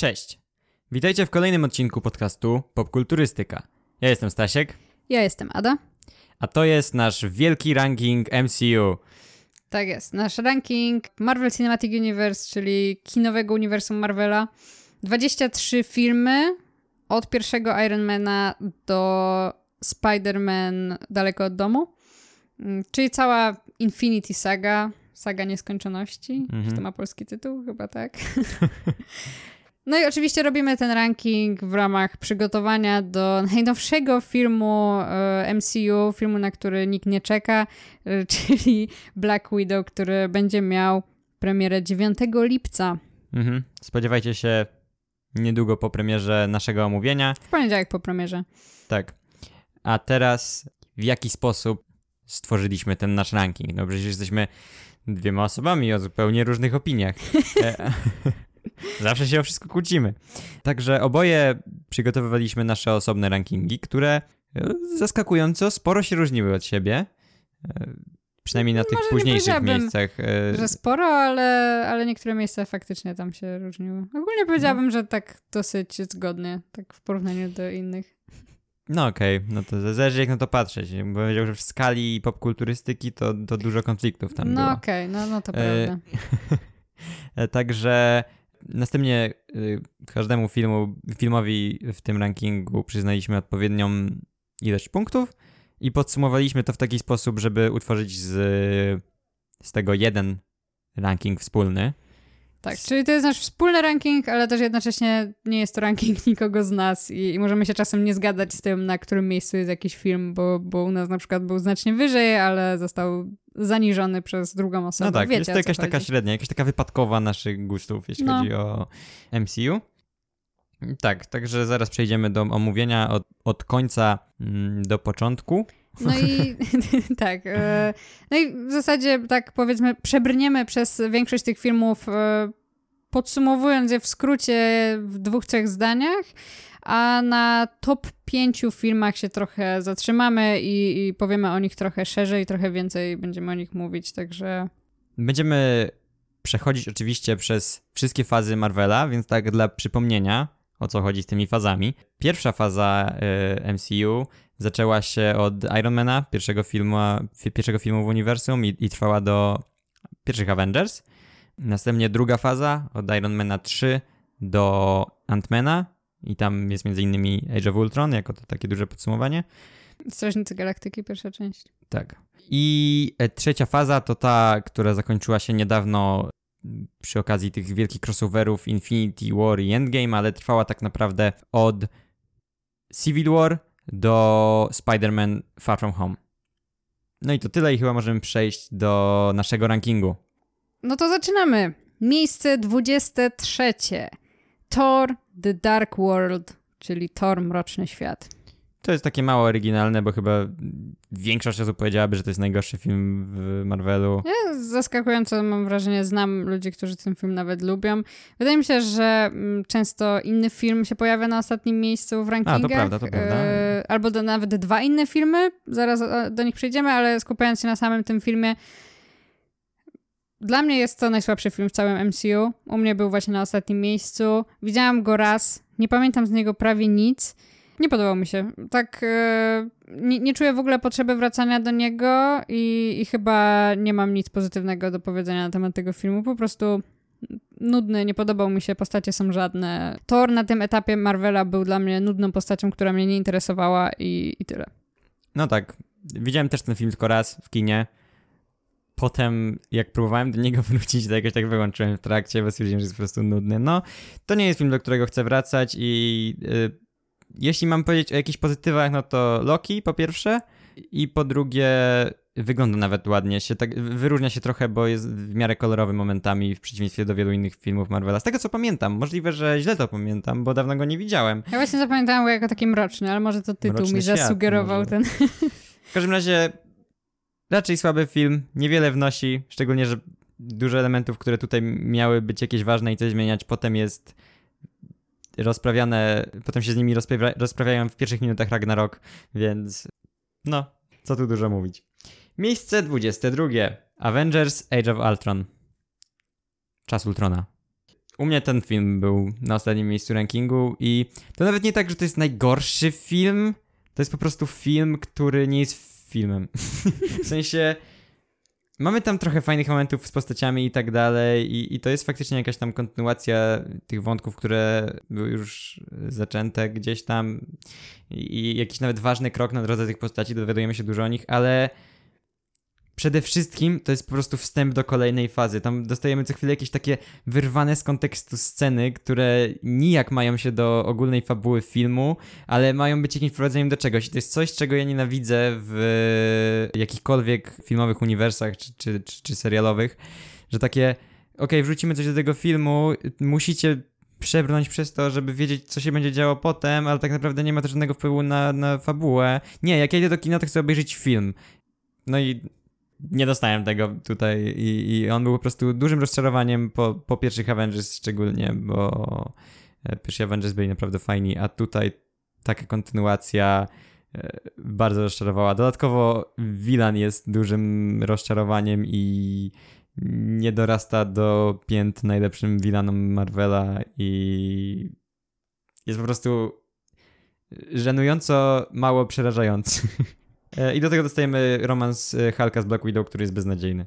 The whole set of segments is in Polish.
Cześć. Witajcie w kolejnym odcinku podcastu Popkulturystyka. Ja jestem Stasiek, Ja jestem Ada. a to jest nasz wielki ranking MCU. Tak jest. Nasz ranking Marvel Cinematic Universe, czyli kinowego uniwersum Marvela. 23 filmy od pierwszego Ironmana do Spider-Man Daleko od domu. Mm, Czyli cała Infinity Saga, Saga Nieskończoności. Mhm. Czy to ma polski tytuł? Chyba tak. No i oczywiście robimy ten ranking w ramach przygotowania do najnowszego filmu e, MCU, filmu, na który nikt nie czeka, e, czyli Black Widow, który będzie miał premierę 9 lipca. Mhm. Spodziewajcie się niedługo po premierze naszego omówienia. W poniedziałek po premierze. Tak. A teraz w jaki sposób stworzyliśmy ten nasz ranking? No przecież jesteśmy dwiema osobami o zupełnie różnych opiniach. Zawsze się o wszystko kłócimy. Także oboje przygotowywaliśmy nasze osobne rankingi, które e, zaskakująco sporo się różniły od siebie. E, Przynajmniej na tych Może nie późniejszych miejscach. e, Że sporo, ale, ale niektóre miejsca faktycznie tam się różniły. Ogólnie powiedziałabym, że tak dosyć zgodnie, tak w porównaniu do innych. No okej, no to zależy jak na to patrzeć. Bym powiedział, że w skali popkulturystyki to, to dużo konfliktów tam no było. okej, no, no to prawda. Także następnie y, każdemu filmu, filmowi w tym rankingu przyznaliśmy odpowiednią ilość punktów i podsumowaliśmy to w taki sposób, żeby utworzyć z, z tego jeden ranking wspólny. Tak, czyli to jest nasz wspólny ranking, ale też jednocześnie nie jest to ranking nikogo z nas i, i możemy się czasem nie zgadzać z tym, na którym miejscu jest jakiś film, bo, bo u nas na przykład był znacznie wyżej, ale został zaniżony przez drugą osobę. No tak, Wiecie, jest to jakaś taka średnia, jakaś taka wypadkowa naszych gustów, jeśli No. chodzi o MCU. Tak, także zaraz przejdziemy do omówienia od, od końca mm, do początku. No i tak. e, No i w zasadzie tak powiedzmy, przebrniemy przez większość tych filmów, e, podsumowując je w skrócie w dwóch, trzech zdaniach, a na top pięciu filmach się trochę zatrzymamy i, i powiemy o nich trochę szerzej, trochę więcej będziemy o nich mówić, także Będziemy przechodzić oczywiście przez wszystkie fazy Marvela, więc tak dla przypomnienia, o co chodzi z tymi fazami. Pierwsza faza y, MCU zaczęła się od Ironmana, pierwszego filmu, fi- pierwszego filmu w uniwersum i, i trwała do pierwszych Avengers. Następnie druga faza od Ironmana 3 do Ant-Mana i tam jest między innymi Age of Ultron, jako to takie duże podsumowanie. Strażnicy Galaktyki, pierwsza część. Tak. I e, trzecia faza to ta, która zakończyła się niedawno przy okazji tych wielkich crossoverów Infinity War i Endgame, ale trwała tak naprawdę od Civil War do Spider-Man Far From Home. No i to tyle i chyba możemy przejść do naszego rankingu. No to zaczynamy. Miejsce 23. Thor The Dark World, czyli Thor Mroczny Świat. To jest takie mało oryginalne, bo chyba większość osób powiedziałaby, że to jest najgorszy film w Marvelu. Ja zaskakująco mam wrażenie, znam ludzi, którzy ten film nawet lubią. Wydaje mi się, że mm, często inny film się pojawia na ostatnim miejscu w rankingach. prawda, to prawda. E, albo do, nawet dwa inne filmy, zaraz e, do nich przejdziemy, ale skupiając się na samym tym filmie. Dla mnie jest to najsłabszy film w całym MCU. U mnie był właśnie na ostatnim miejscu. Widziałam go raz, nie pamiętam z niego prawie nic. Nie podobał mi się. Tak, e, nie, nie czuję w ogóle potrzeby wracania do niego i, i chyba nie mam nic pozytywnego do powiedzenia na temat tego filmu. Po prostu nudny, nie podobał mi się, postacie są żadne. Thor na tym etapie Marvela był dla mnie nudną postacią, która mnie nie interesowała i, i tyle. No tak, widziałem też ten film tylko raz w kinie. Potem, jak próbowałem do niego wrócić, to jakoś tak wyłączyłem w trakcie, bo stwierdziłem, że jest po prostu nudny. No, to nie jest film, do którego chcę wracać i y, jeśli mam powiedzieć o jakichś pozytywach, no to Loki po pierwsze i po drugie wygląda nawet ładnie, się tak, wyróżnia się trochę, bo jest w miarę kolorowy momentami w przeciwieństwie do wielu innych filmów Marvela. Z tego co pamiętam, możliwe, że źle to pamiętam, bo dawno go nie widziałem. Ja właśnie zapamiętałam go jako taki mroczny, ale może to tytuł Mroczny mi zasugerował może. ten. W każdym razie raczej słaby film, niewiele wnosi, szczególnie, że dużo elementów, które tutaj miały być jakieś ważne i coś zmieniać, potem jest rozprawiane, potem się z nimi rozprawia, rozprawiają w pierwszych minutach Ragnarok, więc no, co tu dużo mówić. Miejsce 22. Avengers Age of Ultron. Czas Ultrona. u mnie ten film był na ostatnim miejscu rankingu i to nawet nie tak, że to jest najgorszy film, to jest po prostu film, który nie jest filmem. w sensie mamy tam trochę fajnych momentów z postaciami i tak dalej i, i to jest faktycznie jakaś tam kontynuacja tych wątków, które były już zaczęte gdzieś tam i, i jakiś nawet ważny krok na drodze tych postaci, dowiadujemy się dużo o nich, ale przede wszystkim to jest po prostu wstęp do kolejnej fazy. Tam dostajemy co chwilę jakieś takie wyrwane z kontekstu sceny, które nijak mają się do ogólnej fabuły filmu, ale mają być jakimś wprowadzeniem do czegoś. I to jest coś, czego ja nienawidzę w jakichkolwiek filmowych uniwersach czy, czy, czy, czy serialowych, że takie okay, wrzucimy coś do tego filmu, musicie przebrnąć przez to, żeby wiedzieć, co się będzie działo potem, ale tak naprawdę nie ma to żadnego wpływu na, na fabułę. Nie, jak ja idę do kina, to chcę obejrzeć film. No i nie dostałem tego tutaj i, i on był po prostu dużym rozczarowaniem po, po pierwszych Avengers szczególnie, bo e, pierwsi Avengers byli naprawdę fajni, a tutaj taka kontynuacja e, bardzo rozczarowała. Dodatkowo Wilan jest dużym rozczarowaniem i nie dorasta do pięt najlepszym Wilanom Marvela i jest po prostu żenująco mało przerażający. E, I do tego dostajemy romans e, Hulka z Black Widow, który jest beznadziejny.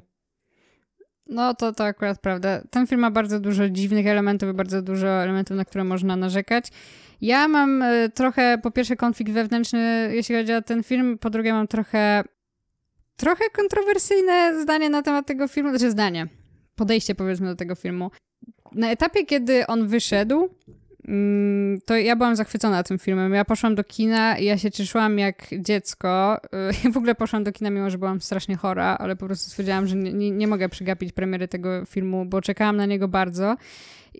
No to to akurat prawda. Ten film ma bardzo dużo dziwnych elementów i bardzo dużo elementów, na które można narzekać. Ja mam e, trochę, po pierwsze, konflikt wewnętrzny, jeśli chodzi o ten film, po drugie, mam trochę, trochę kontrowersyjne zdanie na temat tego filmu, znaczy zdanie, podejście powiedzmy do tego filmu. Na etapie, kiedy on wyszedł, to ja byłam zachwycona tym filmem. Ja poszłam do kina i ja się cieszyłam jak dziecko. Ja w ogóle poszłam do kina, mimo że byłam strasznie chora, ale po prostu stwierdziłam, że nie, nie mogę przegapić premiery tego filmu, bo czekałam na niego bardzo.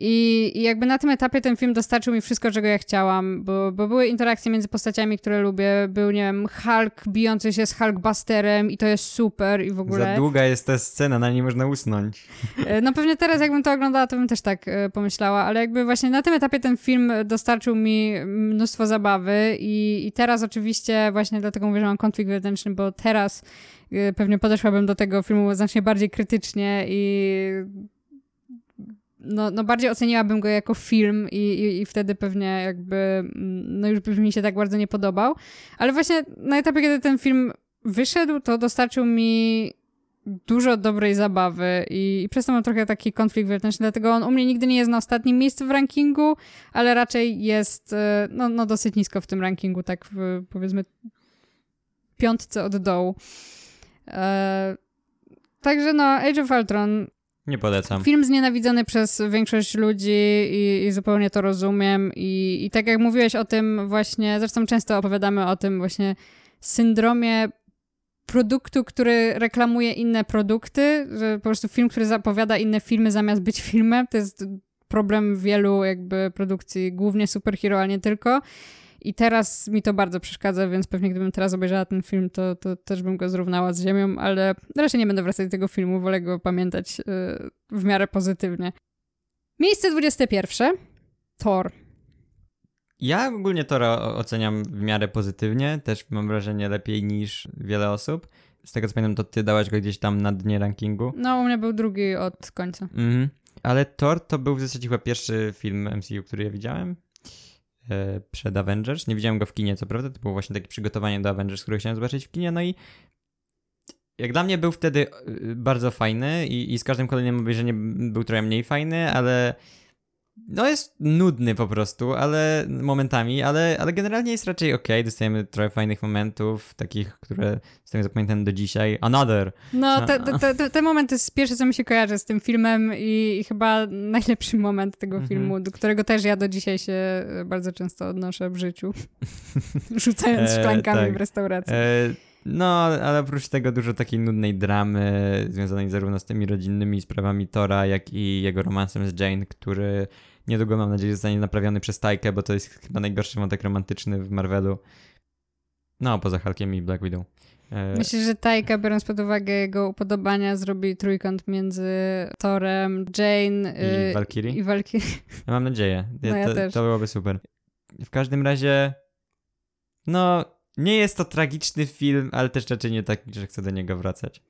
I, I, jakby na tym etapie ten film dostarczył mi wszystko, czego ja chciałam, bo, bo były interakcje między postaciami, które lubię. Był, nie wiem, Hulk bijący się z Hulkbusterem i to jest super i w ogóle... Za długa jest ta scena, na niej można usnąć. E, no pewnie teraz jakbym to oglądała, to bym też tak e, pomyślała, ale jakby właśnie na tym etapie ten film dostarczył mi mnóstwo zabawy i, i teraz oczywiście właśnie dlatego mówię, że mam konflikt wewnętrzny, bo teraz e, pewnie podeszłabym do tego filmu znacznie bardziej krytycznie i no, no bardziej oceniłabym go jako film i, i, i, wtedy pewnie jakby, mm, no już by mi się tak bardzo nie podobał. Ale właśnie na etapie, kiedy ten film wyszedł, to dostarczył mi dużo dobrej zabawy i, i przez to mam trochę taki konflikt wewnętrzny, dlatego on u mnie nigdy nie jest na ostatnim miejscu w rankingu, ale raczej jest e, no, no dosyć nisko w tym rankingu, tak w, powiedzmy piątce od dołu. E, także no, Age of Ultron nie polecam. Film znienawidzony przez większość ludzi i, i zupełnie to rozumiem. I, I tak jak mówiłeś o tym właśnie, zresztą często opowiadamy o tym właśnie syndromie produktu, który reklamuje inne produkty, że po prostu film, który zapowiada inne filmy zamiast być filmem, to jest problem wielu jakby produkcji, głównie superhero, ale nie tylko. I teraz mi to bardzo przeszkadza, więc pewnie gdybym teraz obejrzała ten film, to, to też bym go zrównała z ziemią, ale raczej nie będę wracać do tego filmu, wolę go pamiętać yy, w miarę pozytywnie. Miejsce 21. Thor. Ja ogólnie Tora oceniam w miarę pozytywnie, też mam wrażenie lepiej niż wiele osób. Z tego co pamiętam, to ty dałaś go gdzieś tam na dnie rankingu. No, u mnie był drugi od końca. Mhm. Ale Thor to był w zasadzie chyba pierwszy film MCU, który ja widziałem. E, przed Avengers. Nie widziałem go w kinie, co prawda, to było właśnie takie przygotowanie do Avengers, które chciałem zobaczyć w kinie, no i jak dla mnie był wtedy e, bardzo fajny i, i z każdym kolejnym obejrzeniem był trochę mniej fajny, ale no jest nudny po prostu, ale momentami, ale, ale generalnie jest raczej ok. Dostajemy trochę fajnych momentów, takich, które zostają zapamiętane do dzisiaj. Another! No, te, te, te, te momenty jest pierwsze, co mi się kojarzy z tym filmem i, i chyba najlepszy moment tego mhm. filmu, do którego też ja do dzisiaj się bardzo często odnoszę w życiu. Rzucając e, szklankami tak. w restauracji. E, no, ale oprócz tego dużo takiej nudnej dramy związanej zarówno z tymi rodzinnymi sprawami Tora, jak i jego romansem z Jane, który niedługo mam nadzieję zostanie naprawiony przez Tajkę, bo to jest chyba najgorszy wątek romantyczny w Marvelu. No, poza Hulkiem i Black Widow. E... Myślę, że Tajka, biorąc pod uwagę jego upodobania, zrobi trójkąt między Torem, Jane i y, Valkyrie. I Valkyrie. Ja mam nadzieję. No ja to, też. to byłoby super. W każdym razie, no, nie jest to tragiczny film, ale też raczej nie taki, że chcę do niego wracać.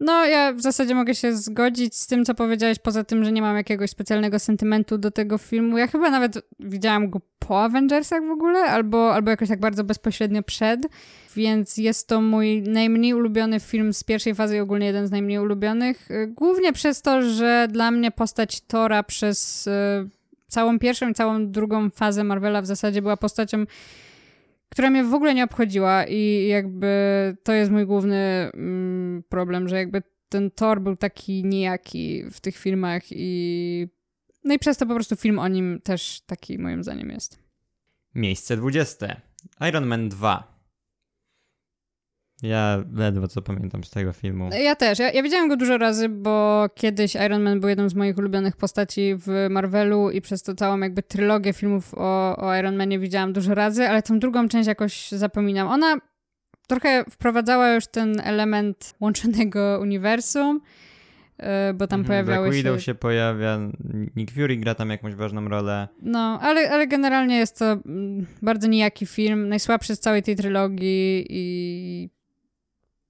No, ja w zasadzie mogę się zgodzić z tym, co powiedziałeś, poza tym, że nie mam jakiegoś specjalnego sentymentu do tego filmu. Ja chyba nawet widziałam go po Avengersach w ogóle, albo, albo jakoś tak bardzo bezpośrednio przed, więc jest to mój najmniej ulubiony film z pierwszej fazy i ogólnie jeden z najmniej ulubionych. Y, Głównie przez to, że dla mnie postać Tora przez y, całą pierwszą i całą drugą fazę Marvela w zasadzie była postacią która mnie w ogóle nie obchodziła i jakby to jest mój główny mm, problem, że jakby ten Thor był taki nijaki w tych filmach i no i przez to po prostu film o nim też taki moim zdaniem jest. Miejsce 20. Iron Man 2. Ja ledwo co pamiętam z tego filmu. Ja też. Ja, ja widziałam go dużo razy, bo kiedyś Iron Man był jedną z moich ulubionych postaci w Marvelu i przez to całą jakby trylogię filmów o, o Iron Manie widziałam dużo razy, ale tą drugą część jakoś zapominam. Ona trochę wprowadzała już ten element łączonego uniwersum, yy, bo tam Mhm, pojawiały Black się... Widow się pojawia, Nick Fury gra tam jakąś ważną rolę. No, ale, ale generalnie jest to mm, bardzo nijaki film, najsłabszy z całej tej trylogii i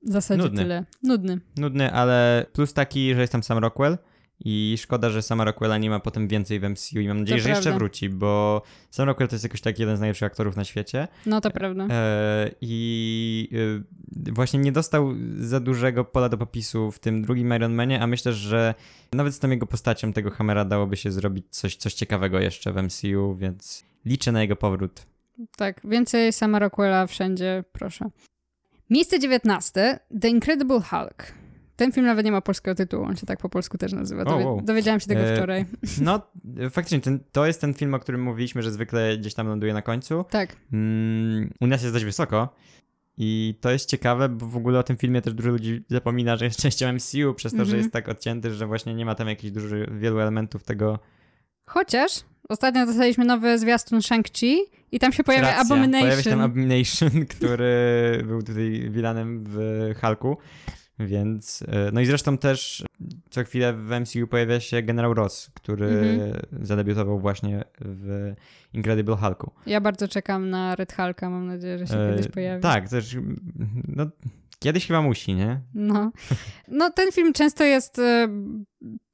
w zasadzie Nudny. tyle. Nudny. Nudny, ale plus taki, że jest tam sam Rockwell i szkoda, że sama Rockwella nie ma potem więcej w MCU i mam nadzieję, że jeszcze prawda. wróci, bo sam Rockwell to jest jakoś taki jeden z najlepszych aktorów na świecie No to prawda. e, i e, właśnie nie dostał za dużego pola do popisu w tym drugim Iron Manie, a myślę, że nawet z tą jego postacią tego Hammera dałoby się zrobić coś, coś ciekawego jeszcze w MCU, więc liczę na jego powrót. Tak, więcej sama Rockwella wszędzie, proszę. Miejsce 19. The Incredible Hulk. Ten film nawet nie ma polskiego tytułu, on się tak po polsku też nazywa. O, Dowie- wow. Dowiedziałam się tego E, wczoraj. No, faktycznie, ten, to jest ten film, o którym mówiliśmy, że zwykle gdzieś tam ląduje na końcu. Tak, Mm, u nas jest dość wysoko. I to jest ciekawe, bo w ogóle o tym filmie też dużo ludzi zapomina, że jest częścią MCU, przez to, że Mhm. jest tak odcięty, że właśnie nie ma tam jakichś dużych, wielu elementów tego. Chociaż ostatnio dostaliśmy nowy zwiastun Shang-Chi i tam się pojawia Racja, Abomination. Pojawia się tam Abomination, który był tutaj vilanem w Hulku, więc... e, No i zresztą też co chwilę w MCU pojawia się Generał Ross, który Mhm. zadebiutował właśnie w Incredible Hulku. Ja bardzo czekam na Red Hulka, mam nadzieję, że się E, kiedyś pojawi. Tak, też... No, kiedyś chyba musi, nie? No. no, ten film często jest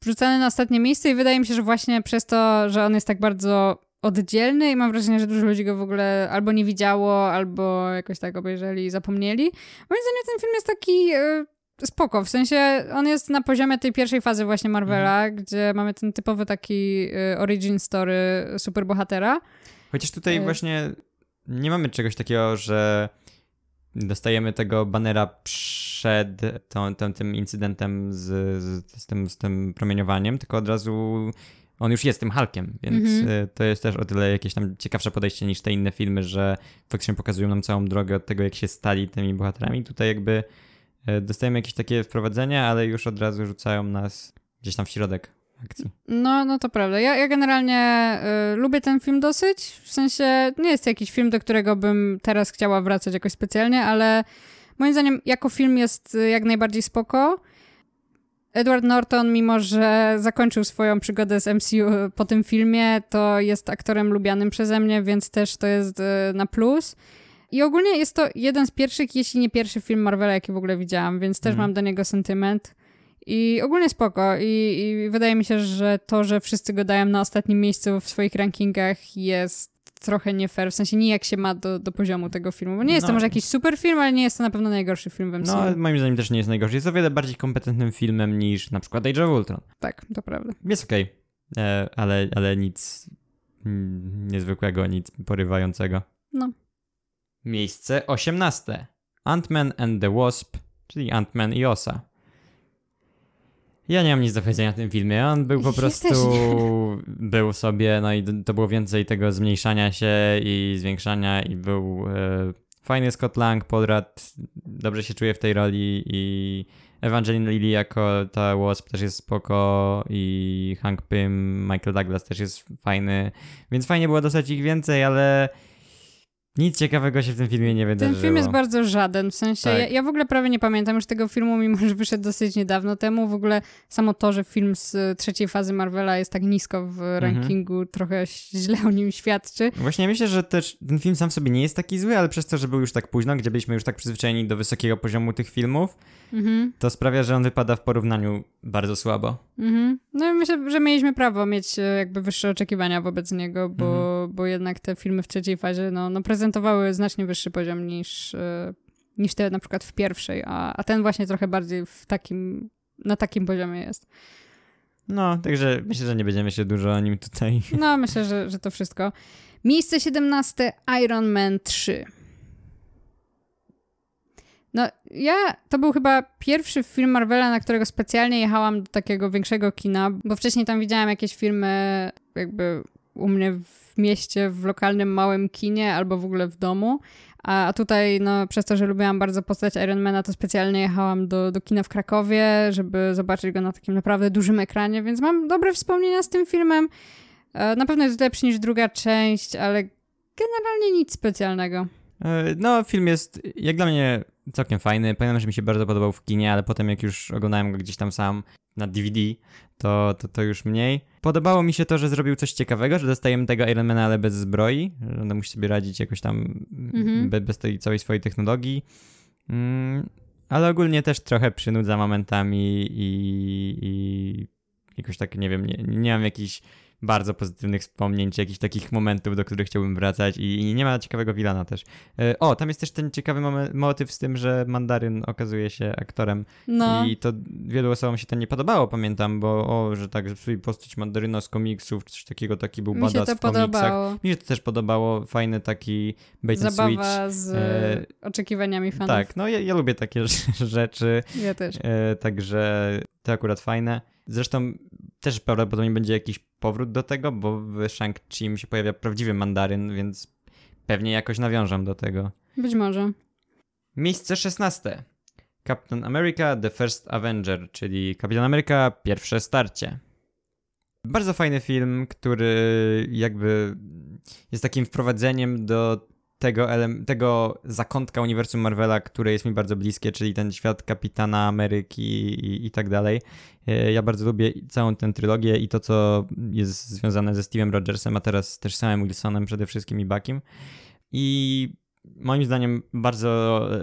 wrzucany na ostatnie miejsce i wydaje mi się, że właśnie przez to, że on jest tak bardzo oddzielny i mam wrażenie, że dużo ludzi go w ogóle albo nie widziało, albo jakoś tak obejrzeli i zapomnieli. Moim zdaniem ten film jest taki e, spoko, w sensie on jest na poziomie tej pierwszej fazy właśnie Marvela, gdzie mamy ten typowy taki e, origin story superbohatera. Chociaż tutaj właśnie nie mamy czegoś takiego, że dostajemy tego banera przed tą, tą, tym incydentem z, z, z, tym, z tym promieniowaniem, tylko od razu on już jest tym Hulkiem, więc Mhm. e, to jest też o tyle jakieś tam ciekawsze podejście niż te inne filmy, że faktycznie pokazują nam całą drogę od tego, jak się stali tymi bohaterami. Tutaj jakby e, dostajemy jakieś takie wprowadzenia, ale już od razu rzucają nas gdzieś tam w środek akcji. No, no to prawda. Ja, ja generalnie y, lubię ten film dosyć. W sensie nie jest to jakiś film, do którego bym teraz chciała wracać jakoś specjalnie, ale moim zdaniem jako film jest y, jak najbardziej spoko. Edward Norton, mimo że zakończył swoją przygodę z MCU po tym filmie, to jest aktorem lubianym przeze mnie, więc też to jest y, na plus. I ogólnie jest to jeden z pierwszych, jeśli nie pierwszy film Marvela, jaki w ogóle widziałam, więc też Mhm. mam do niego sentyment. I ogólnie spoko. I, I wydaje mi się, że to, że wszyscy go dają na ostatnim miejscu w swoich rankingach jest trochę nie fair. W sensie nijak się ma do, do poziomu tego filmu. Bo nie jest to No. może jakiś super film, ale nie jest to na pewno najgorszy film w MCU. No, moim zdaniem też nie jest najgorszy. Jest o wiele bardziej kompetentnym filmem niż na przykład Age of Ultron. Tak, to prawda. Jest okej, e, ale, ale nic niezwykłego, nic porywającego. No. Miejsce 18. Ant-Man and the Wasp, czyli Ant-Man i Osa. Ja nie mam nic do powiedzenia o tym filmie. On był po prostu. Był sobie, no i to było więcej tego zmniejszania się i zwiększania, i był e, fajny Scott Lang, Rudd dobrze się czuje w tej roli, i Evangeline Lilly jako ta Wasp też jest spoko, i Hank Pym, Michael Douglas też jest fajny, więc fajnie było dostać ich więcej, ale Nic ciekawego się w tym filmie nie wydarzyło. Ten film jest bardzo żaden, w sensie Tak. ja, ja w ogóle prawie nie pamiętam już tego filmu, mimo że wyszedł dosyć niedawno temu. W ogóle samo to, że film z y, trzeciej fazy Marvela jest tak nisko w Mhm. rankingu, trochę źle o nim świadczy. Właśnie myślę, że też ten film sam w sobie nie jest taki zły, ale przez to, że był już tak późno, gdzie byliśmy już tak przyzwyczajeni do wysokiego poziomu tych filmów, Mhm, to sprawia, że on wypada w porównaniu bardzo słabo. mhm. No i myślę, że mieliśmy prawo mieć e, jakby wyższe oczekiwania wobec niego, bo, Bo jednak te filmy w trzeciej fazie no, no prezentowały znacznie wyższy poziom niż, e, niż te na przykład w pierwszej, a, a ten właśnie trochę bardziej w takim, na takim poziomie jest. No, także myślę, że nie będziemy się dużo o nim tutaj. No, myślę, że, że to wszystko. Miejsce 17 Iron Man 3. No, ja to był chyba pierwszy film Marvela, na którego specjalnie jechałam do takiego większego kina, bo wcześniej tam widziałam jakieś filmy jakby u mnie w mieście, w lokalnym małym kinie albo w ogóle w domu. A tutaj, no, przez to, że lubiłam bardzo postać Ironmana, to specjalnie jechałam do, do kina w Krakowie, żeby zobaczyć go na takim naprawdę dużym ekranie, więc mam dobre wspomnienia z tym filmem. E, Na pewno jest lepszy niż druga część, ale generalnie nic specjalnego. E, No, film jest jak dla mnie całkiem fajny. Pamiętam, że mi się bardzo podobał w kinie, ale potem jak już oglądałem go gdzieś tam sam na DVD, to, to, to już mniej. Podobało mi się to, że zrobił coś ciekawego, że dostajemy tego Ironmana, ale bez zbroi, że on musi sobie radzić jakoś tam Mhm. be, bez tej całej swojej technologii. Mm, ale ogólnie też trochę przynudza momentami i, i jakoś tak, nie wiem, nie, nie mam jakichś bardzo pozytywnych wspomnień, czy jakichś takich momentów, do których chciałbym wracać i, i nie ma ciekawego Wilana też. E, O, tam jest też ten ciekawy moment, motyw z tym, że Mandaryn okazuje się aktorem No, i to wielu osobom się to nie podobało, pamiętam, bo o, że tak, zepsuli postać Mandaryna z komiksów, czy coś takiego, taki był badass w komiksach. podobało. Mi się to też podobało, fajny taki bait and switch. Z e, oczekiwaniami fanów. Tak, no ja, ja lubię takie rzeczy, Ja też. e, także to akurat fajne. Zresztą też prawdopodobnie będzie jakiś powrót do tego, bo w Shang-Chi mi się pojawia prawdziwy mandaryn, więc pewnie jakoś nawiążę do tego. Być może. Miejsce 16. Captain America The First Avenger, czyli Kapitan Ameryka Pierwsze Starcie. Bardzo fajny film, który jakby jest takim wprowadzeniem do tego, tego zakątka uniwersum Marvela, które jest mi bardzo bliskie, czyli ten świat Kapitana Ameryki i, i tak dalej. E, Ja bardzo lubię całą tę trylogię i to, co jest związane ze Steve'em Rogersem, a teraz też samym Wilsonem przede wszystkim i Buckiem. I moim zdaniem bardzo e,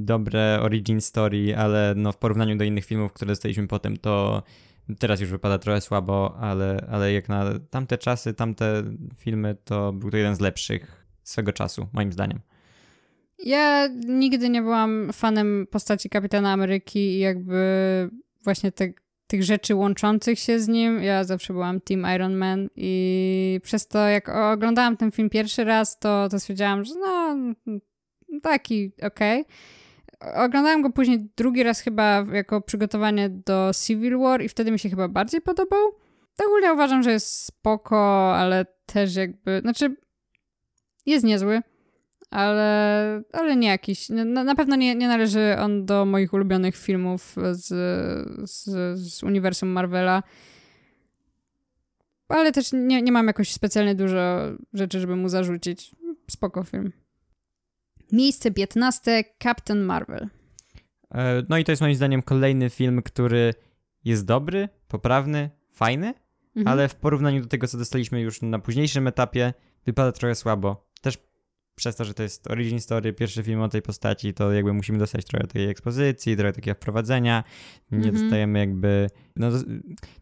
dobre origin story, ale no w porównaniu do innych filmów, które dostaliśmy potem, to teraz już wypada trochę słabo, ale, ale jak na tamte czasy, tamte filmy, to był to jeden z lepszych swego czasu, moim zdaniem. Ja nigdy nie byłam fanem postaci Kapitana Ameryki i jakby właśnie te, tych rzeczy łączących się z nim. Ja zawsze byłam Team Iron Man i przez to jak oglądałam ten film pierwszy raz, to, to stwierdziłam, że no taki okej. Oglądałam go później drugi raz chyba jako przygotowanie do Civil War i wtedy mi się chyba bardziej podobał. Ogólnie uważam, że jest spoko, ale też jakby, znaczy jest niezły, ale, ale nie jakiś. Na, na pewno nie, nie należy on do moich ulubionych filmów z, z, z uniwersum Marvela. Ale też nie, nie mam jakoś specjalnie dużo rzeczy, żeby mu zarzucić. Spoko film. Miejsce 15. Captain Marvel. E, No i to jest moim zdaniem kolejny film, który jest dobry, poprawny, fajny, Mhm. ale w porównaniu do tego, co dostaliśmy już na późniejszym etapie, wypada trochę słabo. Przez to, że to jest origin story, pierwszy film o tej postaci, to jakby musimy dostać trochę tej ekspozycji, trochę takiego wprowadzenia. Nie Mhm. dostajemy jakby... No, to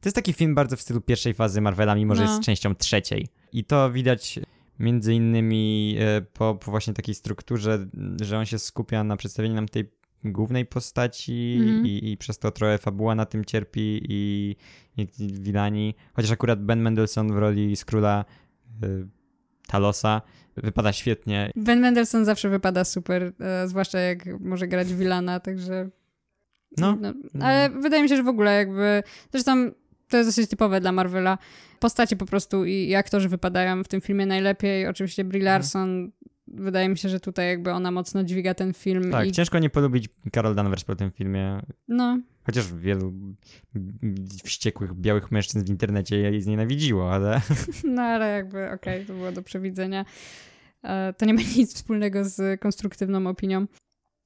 jest taki film bardzo w stylu pierwszej fazy Marvela, mimo że No. jest częścią trzeciej. I to widać między innymi e, po, po właśnie takiej strukturze, że on się skupia na przedstawieniu nam tej głównej postaci Mhm. i, i przez to trochę fabuła na tym cierpi i, i Wilani. Chociaż akurat Ben Mendelsohn w roli Skróla y, Talosa wypada świetnie. Ben Mendelsohn zawsze wypada super, e, zwłaszcza jak może grać Wilana, także... No, ale wydaje mi się, że w ogóle jakby... Zresztą to jest dosyć typowe dla Marvela. Postacie po prostu i, i aktorzy wypadają w tym filmie najlepiej. Oczywiście Brie Mhm. Larson, wydaje mi się, że tutaj jakby ona mocno dźwiga ten film. tak, i, ciężko nie polubić Carol Danvers po tym filmie. No, Chociaż wielu wściekłych białych mężczyzn w internecie jej znienawidziło, ale no ale jakby okej, to było do przewidzenia. E, to nie ma nic wspólnego z konstruktywną opinią.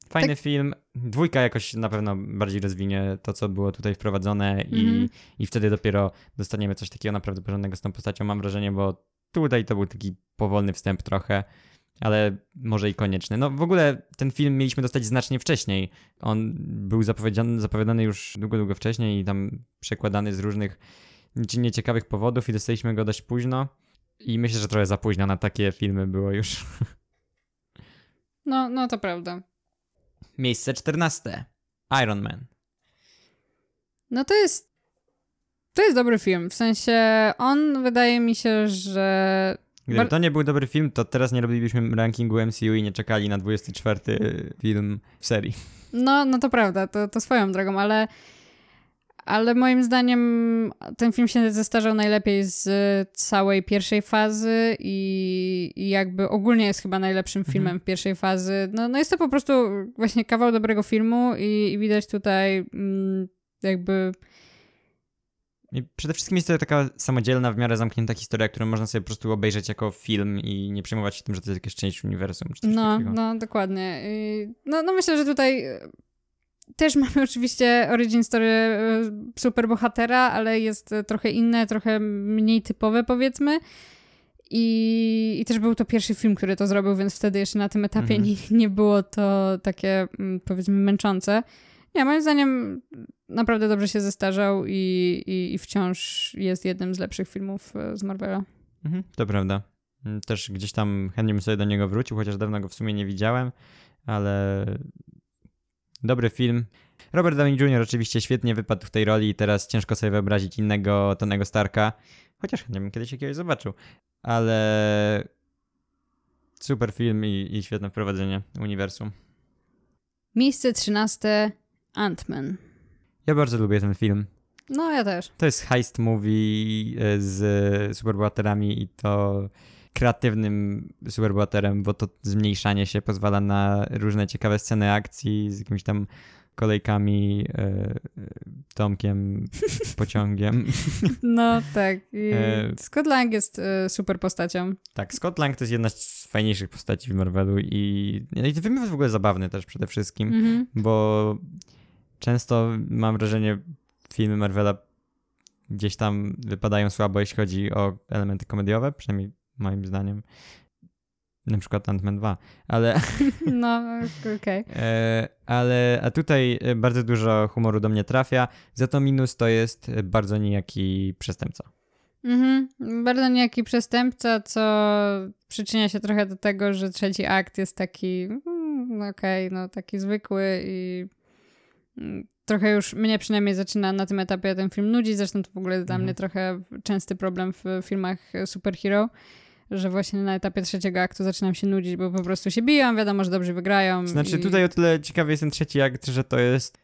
Fajny Tak- film. Dwójka jakoś na pewno bardziej rozwinie to, co było tutaj wprowadzone i, Mhm. i wtedy dopiero dostaniemy coś takiego naprawdę porządnego z tą postacią, mam wrażenie, bo tutaj to był taki powolny wstęp trochę, ale może i konieczny. No w ogóle ten film mieliśmy dostać znacznie wcześniej. On był zapowiedziany, zapowiadany już długo, długo wcześniej i tam przekładany z różnych nieciekawych powodów i dostaliśmy go dość późno. I myślę, że trochę za późno na takie filmy było już. No, no to prawda. Miejsce 14. Iron Man. No to jest. To jest dobry film. W sensie on wydaje mi się, że. Gdyby Bar- to nie był dobry film, to teraz nie robilibyśmy rankingu MCU i nie czekali na 24 film w serii. No, no to prawda, to, to swoją drogą, ale. Ale moim zdaniem ten film się zestarzał najlepiej z całej pierwszej fazy i, i jakby ogólnie jest chyba najlepszym Mhm. filmem pierwszej fazy. No, no jest to po prostu właśnie kawał dobrego filmu i, i widać tutaj mm, jakby I przede wszystkim jest to taka samodzielna, w miarę zamknięta historia, którą można sobie po prostu obejrzeć jako film i nie przejmować się tym, że to jest jakaś część uniwersum. No, takiego. no, dokładnie. I no, no myślę, że tutaj e, też mamy oczywiście origin story e, superbohatera, ale jest e, trochę inne, trochę mniej typowe powiedzmy. I, I też był to pierwszy film, który to zrobił, więc wtedy jeszcze na tym etapie Mhm. nie, nie było to takie mm, powiedzmy męczące. Nie, moim zdaniem naprawdę dobrze się zestarzał i, i, i wciąż jest jednym z lepszych filmów e, z Marvela. Mhm, to prawda. Mm, Też gdzieś tam chętnie bym sobie do niego wrócił, chociaż dawno go w sumie nie widziałem, ale dobry film. Robert Downey Jr. oczywiście świetnie wypadł w tej roli i teraz ciężko sobie wyobrazić innego Tonego Starka, chociaż chętnie bym kiedyś jakiegoś zobaczył, ale super film i, i świetne wprowadzenie uniwersum. Miejsce trzynaste Ant-Man. Ja bardzo lubię ten film. No, ja też. To jest heist movie e, z superbohaterami i to kreatywnym superbohaterem, bo to zmniejszanie się pozwala na różne ciekawe sceny akcji z jakimiś tam kolejkami, e, Tomkiem, pociągiem. No tak. E, Scott Lang jest e, super postacią. Tak, Scott Lang to jest jedna z fajniejszych postaci w Marvelu i, no i ten film jest w ogóle zabawny też przede wszystkim. Mhm. bo często mam wrażenie, filmy Marvela gdzieś tam wypadają słabo, jeśli chodzi o elementy komediowe, przynajmniej moim zdaniem. Na przykład Ant-Man 2, ale, No, okej. e, ale a tutaj e, bardzo dużo humoru do mnie trafia, za to minus to jest bardzo nijaki przestępca. Mhm. Bardzo niejaki przestępca, co przyczynia się trochę do tego, że trzeci akt jest taki, mm, okej, no taki zwykły i trochę już mnie przynajmniej zaczyna na tym etapie ten film nudzić. Zresztą to w ogóle jest dla Mhm. mnie trochę częsty problem w filmach superhero, że właśnie na etapie trzeciego aktu zaczynam się nudzić, bo po prostu się biją, wiadomo, że dobrze wygrają. Znaczy i... tutaj o tyle ciekawy jest ten trzeci akt, że to jest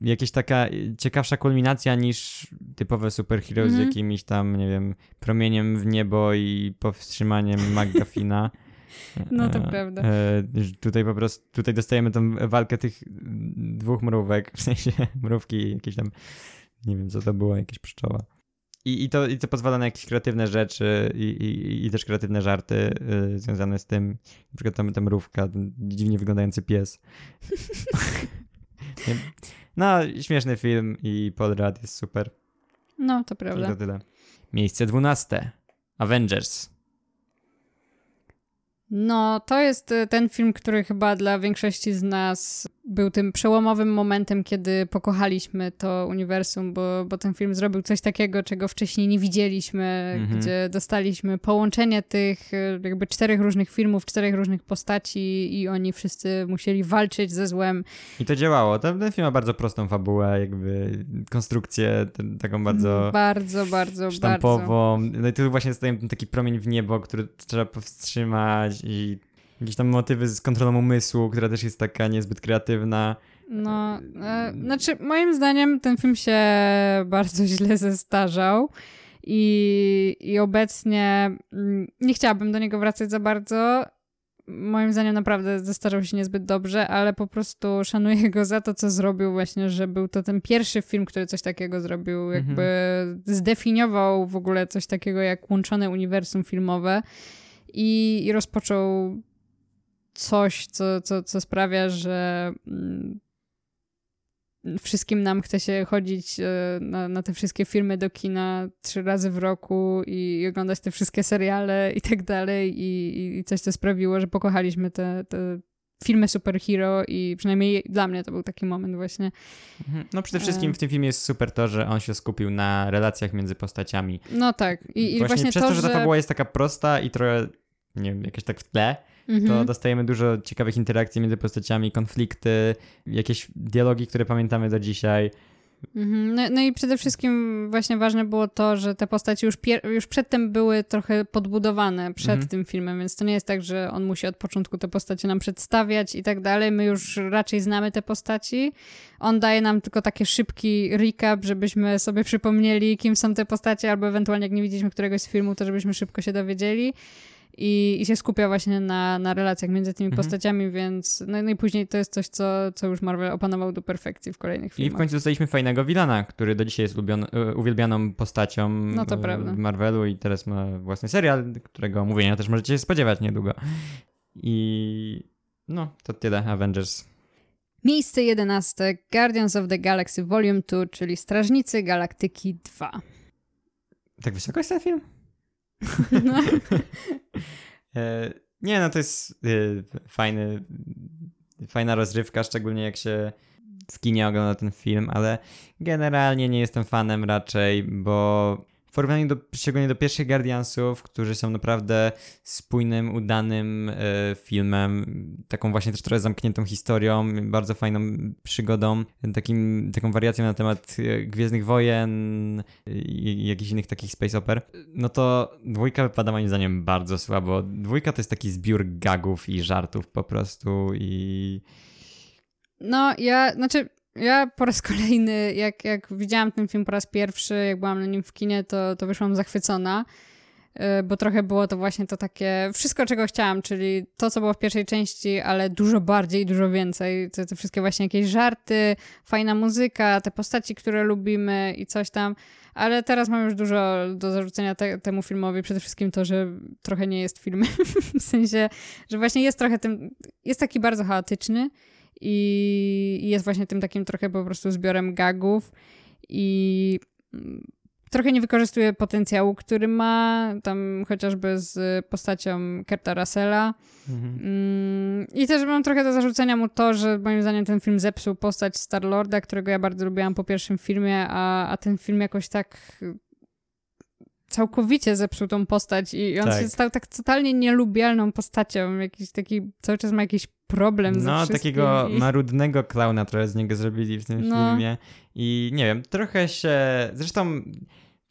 jakaś taka ciekawsza kulminacja niż typowe superhero z Mhm. jakimiś tam, nie wiem, promieniem w niebo i powstrzymaniem McGuffina. No to E, prawda. E, tutaj po prostu, tutaj dostajemy tą walkę tych dwóch mrówek, w sensie mrówki jakieś tam, nie wiem co to było, jakieś pszczoła. I, i, to, I to pozwala na jakieś kreatywne rzeczy i, i, i też kreatywne żarty y, związane z tym. Na przykład tam ta mrówka, ten dziwnie wyglądający pies. No, śmieszny film i Paul Rudd jest super. No, to I prawda. to tyle. Miejsce dwunaste. Avengers. No, to jest y, ten film, który chyba dla większości z nas był tym przełomowym momentem, kiedy pokochaliśmy to uniwersum, bo, bo ten film zrobił coś takiego, czego wcześniej nie widzieliśmy, Mhm. gdzie dostaliśmy połączenie tych y, jakby czterech różnych filmów, czterech różnych postaci i oni wszyscy musieli walczyć ze złem. I to działało. Ten, ten film ma bardzo prostą fabułę, jakby konstrukcję ten, taką bardzo Bardzo, bardzo, bardzo. sztampową. No i tu właśnie dostaję ten taki promień w niebo, który trzeba powstrzymać i jakieś tam motywy z kontrolą umysłu, która też jest taka niezbyt kreatywna. No, e, znaczy moim zdaniem ten film się bardzo źle zestarzał i, i obecnie mm, nie chciałabym do niego wracać za bardzo. Moim zdaniem naprawdę zestarzał się niezbyt dobrze, ale po prostu szanuję go za to, co zrobił właśnie, że był to ten pierwszy film, który coś takiego zrobił, jakby zdefiniował w ogóle coś takiego jak łączone uniwersum filmowe i, i rozpoczął coś, co, co, co sprawia, że mm, wszystkim nam chce się chodzić e, na, na, te wszystkie filmy do kina trzy razy w roku i, oglądać te wszystkie seriale i tak dalej i, i coś, co sprawiło, że pokochaliśmy te, te filmy superhero i przynajmniej dla mnie to był taki moment właśnie. Mhm. No przede wszystkim e. w tym filmie jest super to, że on się skupił na relacjach między postaciami. No tak. I, i właśnie, właśnie przez to, że ta fabuła jest taka prosta i trochę, nie wiem, jakieś tak w tle, mhm. to dostajemy dużo ciekawych interakcji między postaciami, konflikty, jakieś dialogi, które pamiętamy do dzisiaj. Mhm. No, no, i przede wszystkim właśnie ważne było to, że te postacie już, już przedtem były trochę podbudowane przed mhm. tym filmem, więc to nie jest tak, że on musi od początku te postacie nam przedstawiać i tak dalej. My już raczej znamy te postaci. On daje nam tylko taki szybki recap, żebyśmy sobie przypomnieli, kim są te postacie, albo ewentualnie jak nie widzieliśmy któregoś z filmu, to żebyśmy szybko się dowiedzieli i, i się skupia właśnie na, na relacjach między tymi mhm. postaciami, więc no, no, i później to jest coś, co, co już Marvel opanował do perfekcji w kolejnych filmach. I w końcu dostaliśmy fajnego Wilana, który do dzisiaj jest ulubion, e, uwielbianą postacią no to prawda. Marvelu i teraz ma własny serial, którego omówienia też możecie się spodziewać niedługo. I no, to tyle Avengers. Miejsce 11. Guardians of the Galaxy Volume 2, czyli Strażnicy Galaktyki 2. Tak wysoko jest ten film? No. Nie, no to jest e, fajny, fajna rozrywka, szczególnie jak się w kinie ogląda ten film, ale generalnie nie jestem fanem raczej, bo w porównaniu do, szczególnie do pierwszych Guardiansów, którzy są naprawdę spójnym, udanym e, filmem, taką właśnie też trochę zamkniętą historią, bardzo fajną przygodą, takim, taką wariacją na temat e, Gwiezdnych Wojen i jakichś innych takich space oper, no to dwójka wypada moim zdaniem bardzo słabo. Dwójka to jest taki zbiór gagów i żartów po prostu i... No, ja, znaczy ja po raz kolejny, jak, jak widziałam ten film po raz pierwszy, jak byłam na nim w kinie, to, to wyszłam zachwycona, y, bo trochę było to właśnie to takie wszystko, czego chciałam, czyli to, co było w pierwszej części, ale dużo bardziej, dużo więcej. Te, te wszystkie właśnie jakieś żarty, fajna muzyka, te postaci, które lubimy i coś tam. Ale teraz mam już dużo do zarzucenia te, temu filmowi. Przede wszystkim to, że trochę nie jest filmem. w sensie, że właśnie jest trochę tym. Jest taki bardzo chaotyczny i jest właśnie tym takim trochę po prostu zbiorem gagów i mm, trochę nie wykorzystuje potencjału, który ma, tam chociażby z postacią Kerta Russella. Mhm. Mm, I też mam trochę do zarzucenia mu to, że moim zdaniem ten film zepsuł postać Star-Lorda, którego ja bardzo lubiłam po pierwszym filmie, a, a ten film jakoś tak całkowicie zepsuł tą postać i on tak. się stał tak totalnie nielubialną postacią, jakiś taki, cały czas ma jakiś problem No, takiego i... marudnego klauna trochę z niego zrobili w tym no. filmie i nie wiem, trochę się, zresztą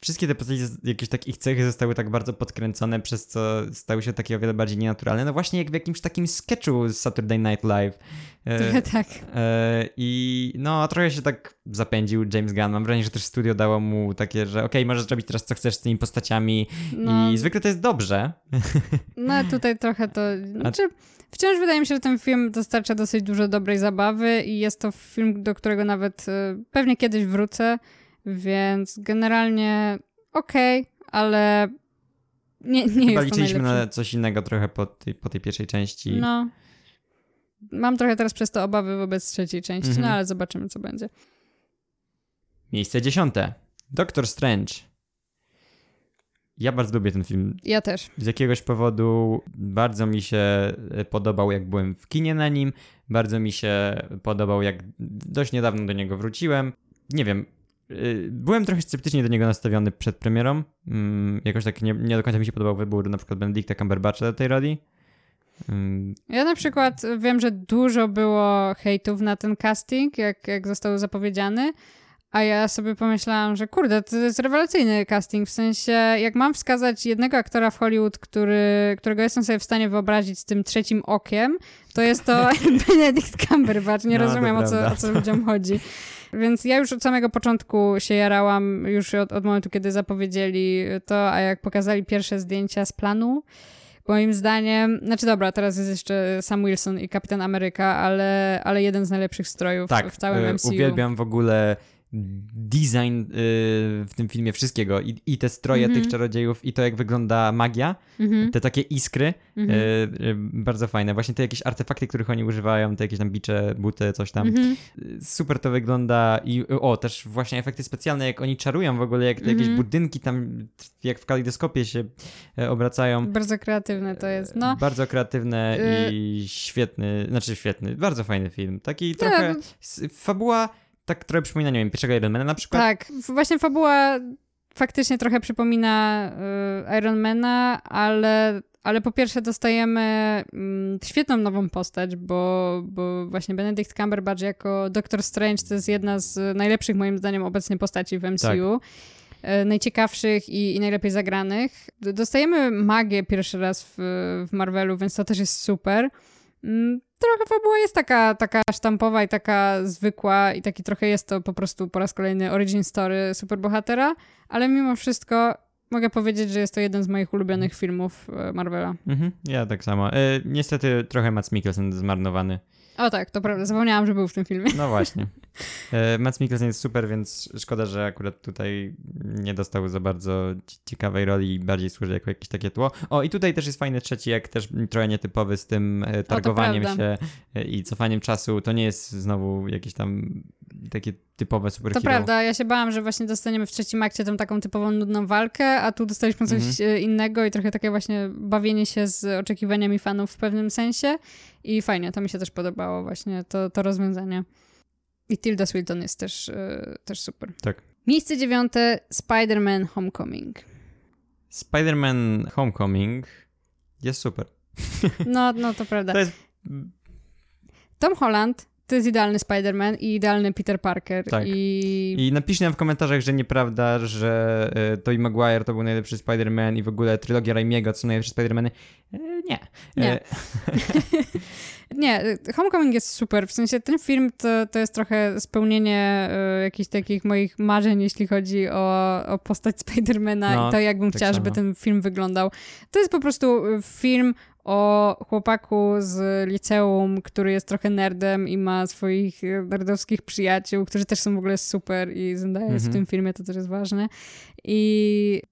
wszystkie te postacie, jakieś tak ich cechy zostały tak bardzo podkręcone, przez co stały się takie o wiele bardziej nienaturalne. No właśnie jak w jakimś takim sketchu z Saturday Night Live. E, trochę tak. E, I no, trochę się tak zapędził James Gunn. Mam wrażenie, że też studio dało mu takie, że okej, okay, możesz zrobić teraz co chcesz z tymi postaciami no. i zwykle to jest dobrze. No, tutaj trochę to... Znaczy, wciąż wydaje mi się, że ten film dostarcza dosyć dużo dobrej zabawy i jest to film, do którego nawet e, pewnie kiedyś wrócę. Więc generalnie okej, okay, ale nie, nie Chyba jest liczyliśmy na coś innego trochę po tej, po tej pierwszej części. No. Mam trochę teraz przez to obawy wobec trzeciej części, no mhm. ale zobaczymy, co będzie. Miejsce dziesiąte. Doctor Strange. Ja bardzo lubię ten film. Ja też. Z jakiegoś powodu bardzo mi się podobał, jak byłem w kinie na nim. Bardzo mi się podobał, jak dość niedawno do niego wróciłem. Nie wiem, byłem trochę sceptycznie do niego nastawiony przed premierą. Mm, jakoś tak nie, nie do końca mi się podobał wybór na przykład Benedicta Cumberbatcha do tej roli. Mm. Ja na przykład wiem, że dużo było hejtów na ten casting, jak, jak został zapowiedziany, a ja sobie pomyślałam, że kurde, to jest rewelacyjny casting, w sensie jak mam wskazać jednego aktora w Hollywood, który, którego jestem sobie w stanie wyobrazić z tym trzecim okiem, to jest to Benedict Cumberbatch. Nie no, rozumiem, o co, o co ludziom chodzi. Więc ja już od samego początku się jarałam, już od, od momentu, kiedy zapowiedzieli to, a jak pokazali pierwsze zdjęcia z planu, moim zdaniem, znaczy dobra, teraz jest jeszcze Sam Wilson i Kapitan Ameryka, ale, ale jeden z najlepszych strojów tak, w całym MCU. uwielbiam w ogóle design y, w tym filmie wszystkiego i, i te stroje Mhm. tych czarodziejów i to jak wygląda magia, Mhm. te takie iskry, y, y, bardzo fajne. Właśnie te jakieś artefakty, których oni używają, te jakieś tam bicze, buty, coś tam. Mhm. Super to wygląda i o, też właśnie efekty specjalne, jak oni czarują w ogóle, jak te jakieś Mhm. budynki tam, jak w kalejdoskopie się obracają. Bardzo kreatywne to jest. No, Bardzo kreatywne i świetny, znaczy świetny, bardzo fajny film. Taki trochę, no- fabuła tak trochę przypomina, nie wiem, pierwszego Ironmana na przykład. tak. Właśnie fabuła faktycznie trochę przypomina y, Ironmana, ale, ale po pierwsze dostajemy mm, świetną nową postać, bo, bo właśnie Benedict Cumberbatch jako Doctor Strange to jest jedna z najlepszych moim zdaniem obecnie postaci w MCU. y, Najciekawszych i, i najlepiej zagranych. Dostajemy magię pierwszy raz w, w Marvelu, więc to też jest super. Mm, Trochę fabuła jest taka, taka sztampowa i taka zwykła i taki trochę jest to po prostu po raz kolejny origin story superbohatera, ale mimo wszystko mogę powiedzieć, że jest to jeden z moich ulubionych filmów e, Marvela. Mhm, ja tak samo. E, niestety trochę Mats Mikkelsen zmarnowany. O tak, to prawda, zapomniałam, że był w tym filmie. No właśnie. E, Mats Mikkelsen jest super, więc szkoda, że akurat tutaj nie dostał za bardzo ci- ciekawej roli i bardziej służy jako jakieś takie tło. O, i tutaj też jest fajny trzeci, jak też trochę nietypowy z tym e, targowaniem się e, i cofaniem czasu. To nie jest znowu jakieś tam takie typowe To superhero. prawda, ja się bałam, że właśnie dostaniemy w trzecim akcie tą taką typową nudną walkę, a tu dostaliśmy coś Mhm. e, innego i trochę takie właśnie bawienie się z oczekiwaniami fanów w pewnym sensie i fajnie, to mi się też podobało właśnie to, to rozwiązanie. I Tilda Swinton jest też, e, też super. Tak. Miejsce dziewiąte, Spider-Man Homecoming. Spider-Man Homecoming jest super. No, no to prawda. To jest... Tom Holland to jest idealny Spider-Man i idealny Peter Parker. Tak. I... I napiszcie nam w komentarzach, że nieprawda, że e, Tobey Maguire to był najlepszy Spider-Man i w ogóle trylogia Raimiego to są najlepsze Spider-Many. E, nie. Nie. E, Nie, Homecoming jest super. W sensie ten film to, to jest trochę spełnienie y, jakichś takich moich marzeń, jeśli chodzi o, o postać Spidermana No, i to, jakbym tak chciała, żeby ten film wyglądał. To jest po prostu film o chłopaku z liceum, który jest trochę nerdem i ma swoich y, nerdowskich przyjaciół, którzy też są w ogóle super i Zendaya jest w Mhm. tym filmie, to też jest ważne. I,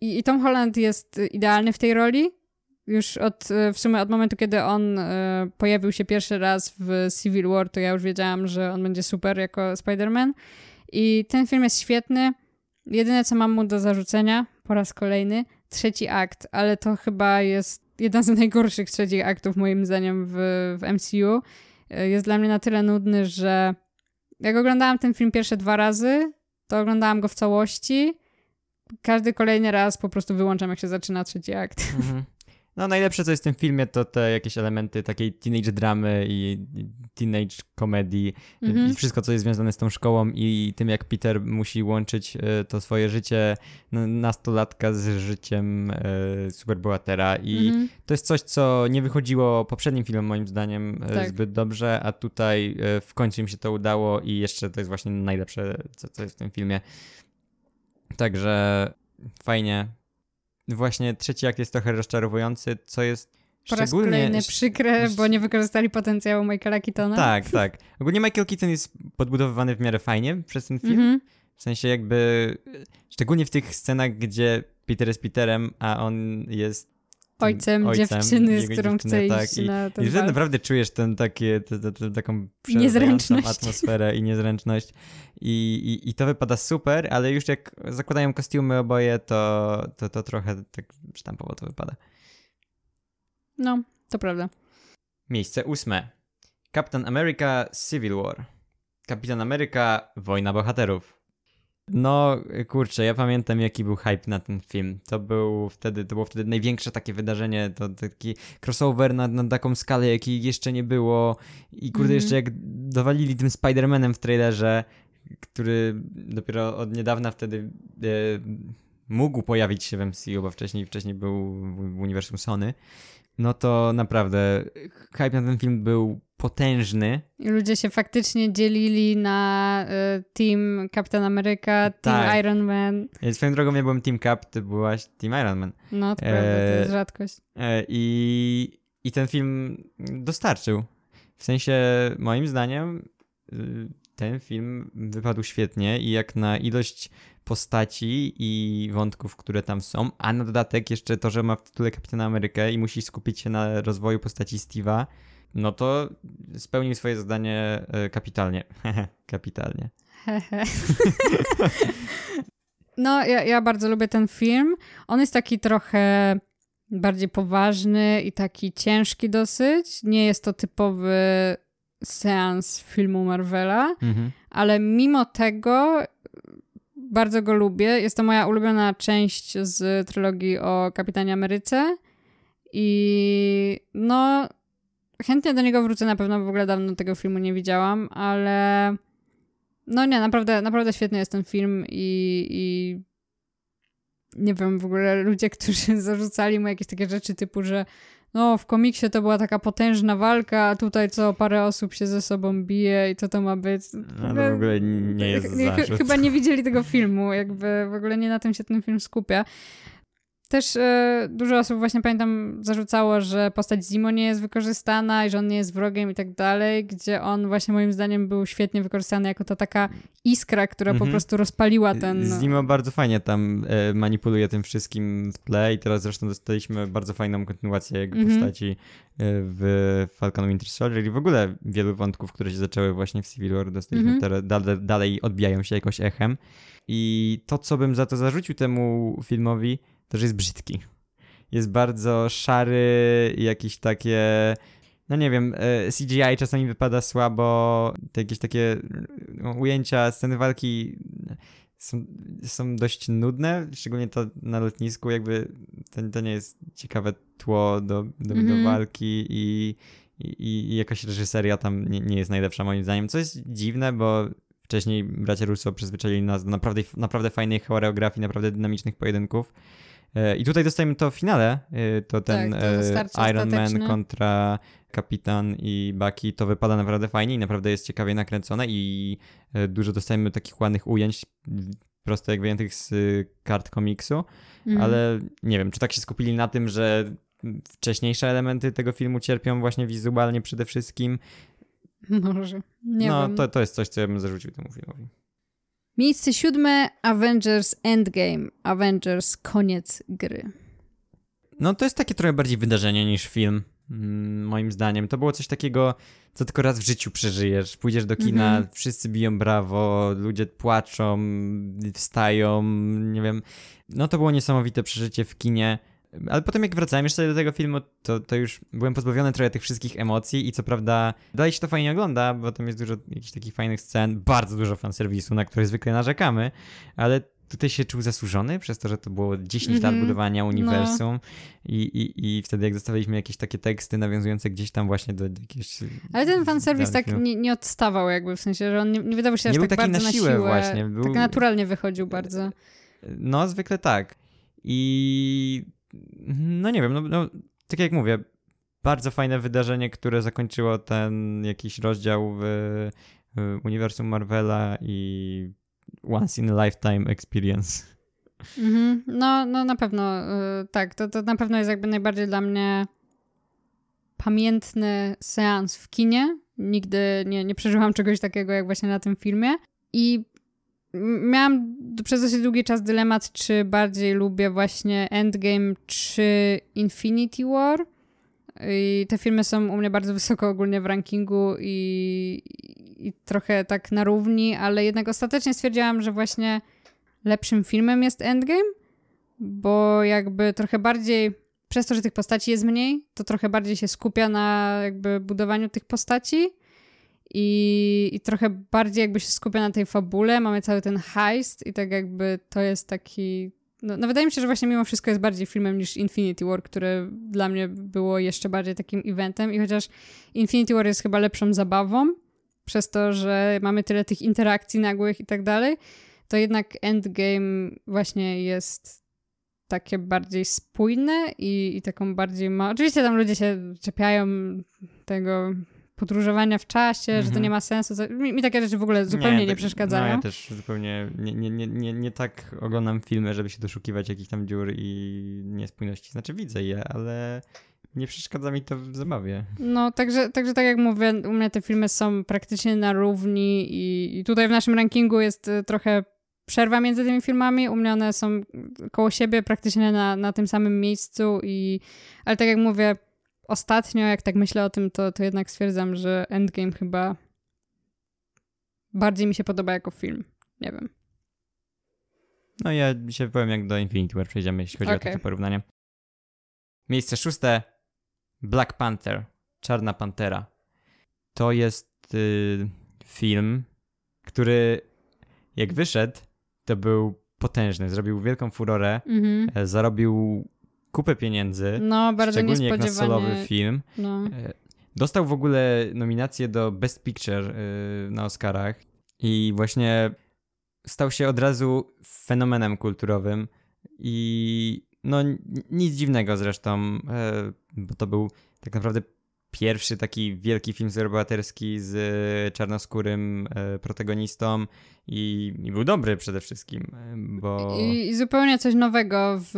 i, I Tom Holland jest idealny w tej roli. Już od, e, w sumie od momentu, kiedy on e, pojawił się pierwszy raz w Civil War, to ja już wiedziałam, że on będzie super jako Spider-Man. I ten film jest świetny. Jedyne, co mam mu do zarzucenia, po raz kolejny, trzeci akt, ale to chyba jest jeden z najgorszych trzecich aktów, moim zdaniem, w, w MCU. E, Jest dla mnie na tyle nudny, że jak oglądałam ten film pierwsze dwa razy, to oglądałam go w całości. Każdy kolejny raz po prostu wyłączam, jak się zaczyna trzeci akt. Mhm. No najlepsze, co jest w tym filmie, to te jakieś elementy takiej teenage dramy i teenage komedii Mhm. i wszystko, co jest związane z tą szkołą i tym, jak Peter musi łączyć e, to swoje życie n- nastolatka z życiem e, superbohatera i Mhm. to jest coś, co nie wychodziło poprzednim filmom moim zdaniem e, Tak. zbyt dobrze, a tutaj w końcu im się to udało i jeszcze to jest właśnie najlepsze, co, co jest w tym filmie. Także fajnie. Właśnie trzeci akt jest trochę rozczarowujący, co jest Po raz szczególnie... kolejny przykre, bo nie wykorzystali potencjału Michaela Keatona. Tak, tak. Ogólnie Michael Keaton jest podbudowywany w miarę fajnie przez ten film. Mhm. W sensie jakby, szczególnie w tych scenach, gdzie Peter jest Peterem, a on jest tym Ojcem, dziewczyny, z którą chce tak, iść i, na ten I bal. naprawdę czujesz ten takie, te, te, te, taką Niezręczność. atmosferę i niezręczność. I, i, I to wypada super, ale już jak zakładają kostiumy oboje, to, to, to trochę tak sztampowo to wypada. No, to prawda. Miejsce ósme. Captain America Civil War. Kapitan Ameryka Wojna Bohaterów. No, kurczę, ja pamiętam jaki był hype na ten film. To był wtedy, to było wtedy największe takie wydarzenie, to taki crossover na, na taką skalę, jakiej jeszcze nie było. I kurde, Mhm. jeszcze jak dowalili tym Spider-Manem w trailerze, który dopiero od niedawna wtedy e, mógł pojawić się w MCU, bo wcześniej, wcześniej był w, w uniwersum Sony. No to naprawdę hype na ten film był potężny. Ludzie się faktycznie dzielili na y, Team Captain America, Team Tak. Iron Man. E, Swoją drogą ja byłem Team Cap, ty byłaś Team Iron Man. No, to prawda, to jest Eee, rzadkość. E, I, I ten film dostarczył. W sensie, moim zdaniem, y, ten film wypadł świetnie i jak na ilość postaci i wątków, które tam są, a na dodatek jeszcze to, że ma w tytule Kapitana Amerykę i musi skupić się na rozwoju postaci Steve'a, no to spełnił swoje zadanie e, kapitalnie. kapitalnie. no, ja, ja bardzo lubię ten film. On jest taki trochę bardziej poważny i taki ciężki dosyć. Nie jest to typowy seans filmu Marvela, mhm. ale mimo tego bardzo go lubię. Jest to moja ulubiona część z trylogii o Kapitanie Ameryce i no chętnie do niego wrócę na pewno, w ogóle dawno tego filmu nie widziałam, ale no nie, naprawdę, naprawdę świetny jest ten film i, i nie wiem, w ogóle ludzie, którzy zarzucali mu jakieś takie rzeczy typu, że no w komiksie to była taka potężna walka, a tutaj co parę osób się ze sobą bije i co to ma być. No to w ogóle nie jest zarzut. Chyba nie widzieli tego filmu, jakby w ogóle nie na tym się ten film skupia. Też e, dużo osób właśnie pamiętam zarzucało, że postać Zimo nie jest wykorzystana i że on nie jest wrogiem i tak dalej, gdzie on właśnie moim zdaniem był świetnie wykorzystany jako ta taka iskra, która po mhm. prostu rozpaliła ten... Zimo bardzo fajnie tam e, manipuluje tym wszystkim w tle i teraz zresztą dostaliśmy bardzo fajną kontynuację jego mhm. postaci e, w Falcon Winter Soldier i w ogóle wielu wątków, które się zaczęły właśnie w Civil War dostaliśmy mhm. teraz, dalej, dalej odbijają się jakoś echem i to, co bym za to zarzucił temu filmowi, to, że jest brzydki. Jest bardzo szary, jakieś takie. No nie wiem, e, CGI czasami wypada słabo, te jakieś takie no, ujęcia, sceny walki są, są dość nudne, szczególnie to na lotnisku, jakby to, to nie jest ciekawe tło do, do, mm -hmm. do mhm. walki i, i, i jakaś reżyseria tam nie, nie jest najlepsza moim zdaniem, co jest dziwne, bo wcześniej bracia Russo przyzwyczaili nas do naprawdę, naprawdę fajnej choreografii, naprawdę dynamicznych pojedynków. E, I tutaj dostajemy to w finale, e, to ten tak, to e, Iron Man kontra Kapitan i Bucky, to wypada naprawdę fajnie i naprawdę jest ciekawie nakręcone i dużo dostajemy takich ładnych ujęć, prosto jak wyjętych z kart komiksu, mm. ale nie wiem, czy tak się skupili na tym, że wcześniejsze elementy tego filmu cierpią właśnie wizualnie przede wszystkim. Może, nie no, wiem. To, to jest coś, co ja bym zarzucił temu filmowi. Miejsce siódme Avengers Endgame. Avengers koniec gry. No to jest takie trochę bardziej wydarzenie niż film, mm, moim zdaniem. To było coś takiego, co tylko raz w życiu przeżyjesz. Pójdziesz do kina, mm -hmm. wszyscy biją brawo, ludzie płaczą, wstają, nie wiem. No to było niesamowite przeżycie w kinie. Ale potem jak wracałem jeszcze do tego filmu, to, to już byłem pozbawiony trochę tych wszystkich emocji i co prawda dalej się to fajnie ogląda, bo tam jest dużo jakichś takich fajnych scen, bardzo dużo fanserwisu, na które zwykle narzekamy, ale tutaj się czuł zasłużony przez to, że to było 10 mm -hmm. lat budowania uniwersum no. i, i, i wtedy jak zostawiliśmy jakieś takie teksty nawiązujące gdzieś tam właśnie do, do jakiegoś... Ale ten fanserwis tak nie, nie odstawał jakby, w sensie, że on nie, nie wydawał się nie aż był tak taki bardzo na siłę, na siłę właśnie. Był... Tak naturalnie wychodził bardzo. No, zwykle tak. I no nie wiem, no, no tak jak mówię, bardzo fajne wydarzenie, które zakończyło ten jakiś rozdział w, w uniwersum Marvela i once in a lifetime experience. Mhm. No, no na pewno yy, tak, to, to na pewno jest jakby najbardziej dla mnie pamiętny seans w kinie. Nigdy nie, nie przeżyłam czegoś takiego jak właśnie na tym filmie. I miałam przez dosyć długi czas dylemat, czy bardziej lubię właśnie Endgame czy Infinity War. I te filmy są u mnie bardzo wysoko ogólnie w rankingu i, i trochę tak na równi, ale jednak ostatecznie stwierdziłam, że właśnie lepszym filmem jest Endgame, bo jakby trochę bardziej, przez to, że tych postaci jest mniej, to trochę bardziej się skupia na jakby budowaniu tych postaci i, i trochę bardziej jakby się skupia na tej fabule. Mamy cały ten heist i tak jakby to jest taki... No, no wydaje mi się, że właśnie mimo wszystko jest bardziej filmem niż Infinity War, które dla mnie było jeszcze bardziej takim eventem i chociaż Infinity War jest chyba lepszą zabawą, przez to, że mamy tyle tych interakcji nagłych i tak dalej, to jednak Endgame właśnie jest takie bardziej spójne i, i taką bardziej ma... Oczywiście tam ludzie się czepiają tego podróżowania w czasie, że to mhm. nie ma sensu. Mi, mi, takie rzeczy w ogóle zupełnie nie, nie przeszkadzają. No, ja też zupełnie nie, nie, nie, nie, nie tak oglądam filmy, żeby się doszukiwać jakichś tam dziur i niespójności. Znaczy widzę je, ale nie przeszkadza mi to w zabawie. No, także, także tak jak mówię, u mnie te filmy są praktycznie na równi i, i tutaj w naszym rankingu jest y, trochę przerwa między tymi filmami. U mnie one są koło siebie praktycznie na, na tym samym miejscu i ale tak jak mówię, ostatnio jak tak myślę o tym, to, to jednak stwierdzam, że Endgame chyba bardziej mi się podoba jako film. Nie wiem. No ja się powiem jak do Infinity War przejdziemy, jeśli chodzi okay. o takie porównanie. Miejsce szóste Black Panther, Czarna Pantera. To jest y, film, który jak wyszedł, to był potężny. Zrobił wielką furorę, mm -hmm. zarobił kupę pieniędzy. No, bardzo szczególnie jak na solowy film. No. E, dostał w ogóle nominację do Best Picture y, na Oscarach i właśnie stał się od razu fenomenem kulturowym i no nic dziwnego zresztą, e, bo to był tak naprawdę pierwszy taki wielki film superbohaterski z czarnoskórym e, protagonistą i, i, był dobry przede wszystkim, e, bo... I, I, zupełnie coś nowego w,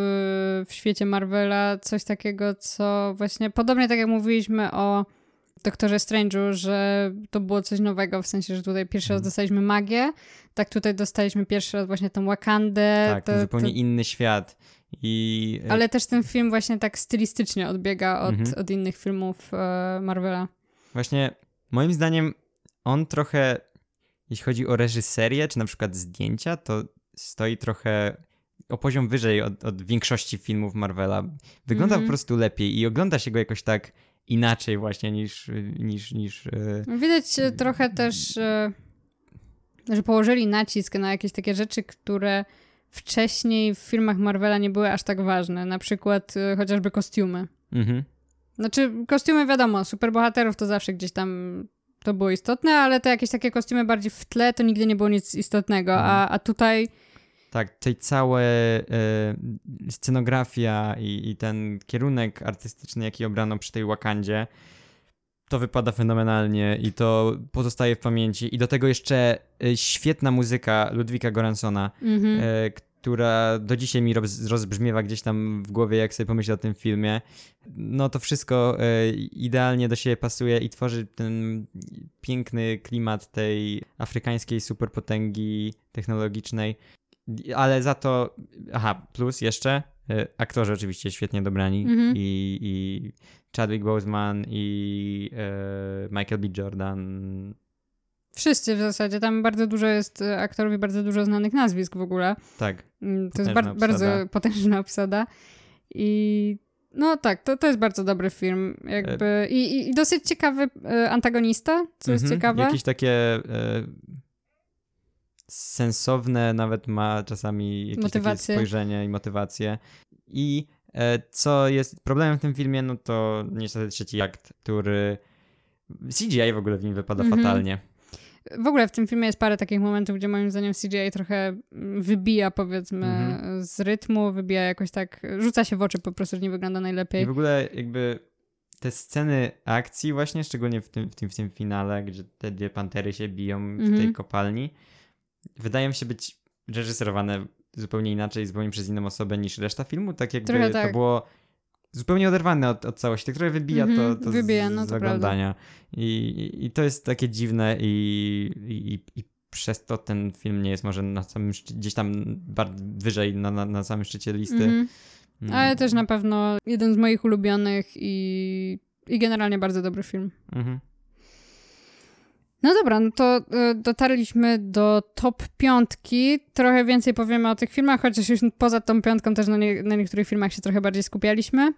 w świecie Marvela, coś takiego, co właśnie, podobnie tak jak mówiliśmy o Doktorze Strange'u, że to było coś nowego, w sensie, że tutaj pierwszy raz mhm. dostaliśmy magię, tak tutaj dostaliśmy pierwszy raz właśnie tą Wakandę. Tak, to, zupełnie to... inny świat. I... E, Ale też ten film właśnie tak stylistycznie odbiega od, mhm. od innych filmów e, Marvela. Właśnie moim zdaniem on trochę, jeśli chodzi o reżyserię, czy na przykład zdjęcia, to stoi trochę o poziom wyżej od, od większości filmów Marvela. Wygląda mhm. po prostu lepiej i ogląda się go jakoś tak inaczej właśnie niż... niż, niż e, Widać trochę też, że położyli nacisk na jakieś takie rzeczy, które wcześniej w filmach Marvela nie były aż tak ważne. Na przykład y, chociażby kostiumy. Mhm. Znaczy, kostiumy wiadomo, superbohaterów to zawsze gdzieś tam to było istotne, ale te jakieś takie kostiumy bardziej w tle to nigdy nie było nic istotnego, mhm. a, a tutaj... Tak, tej całe e, scenografia i, i, ten kierunek artystyczny, jaki obrano przy tej Wakandzie, to wypada fenomenalnie i to pozostaje w pamięci. I do tego jeszcze e, świetna muzyka Ludwika Goransona, mm-hmm. która do dzisiaj mi rozbrzmiewa gdzieś tam w głowie, jak sobie pomyślę o tym filmie. No to wszystko e, idealnie do siebie pasuje i tworzy ten piękny klimat tej afrykańskiej superpotęgi technologicznej. Ale za to, aha, plus jeszcze, aktorzy oczywiście świetnie dobrani mm-hmm. i, i Chadwick Boseman i e, Michael B. Jordan. Wszyscy w zasadzie. Tam bardzo dużo jest e, aktorów i bardzo dużo znanych nazwisk w ogóle. Tak. Mm, to jest bar- bardzo potężna obsada. I no tak, to, to jest bardzo dobry film. Jakby, e... i, I dosyć ciekawy e, antagonista, co jest mhm. ciekawe. Jakieś takie e, sensowne nawet ma czasami jakieś motywacje. spojrzenie i motywacje. I co jest problemem w tym filmie, no to niestety trzeci akt, który CGI w ogóle w nim wypada mhm. fatalnie. W ogóle w tym filmie jest parę takich momentów, gdzie moim zdaniem CGI trochę wybija, powiedzmy, mhm. z rytmu, wybija jakoś tak, rzuca się w oczy po prostu, że nie wygląda najlepiej. I w ogóle jakby te sceny akcji właśnie, szczególnie w tym, w tym, w tym finale, gdzie te dwie pantery się biją w tej mhm. kopalni, wydają się być reżyserowane zupełnie inaczej, zupełnie przez inną osobę niż reszta filmu, tak jakby Trochę to tak. było zupełnie oderwane od, od całości, które wybija mm -hmm, to, mhm, to wybija, z, no, z to oglądania. I, I to jest takie dziwne i, i, i przez to ten film nie jest może na samym gdzieś tam wyżej na, na, na samym szczycie listy. Mm -hmm. mm. Ale też na pewno jeden z moich ulubionych i, i generalnie bardzo dobry film. Mm -hmm. No dobra, no to y, dotarliśmy do top piątki. Trochę więcej powiemy o tych filmach, chociaż już poza tą piątką też na, nie, na niektórych filmach się trochę bardziej skupialiśmy.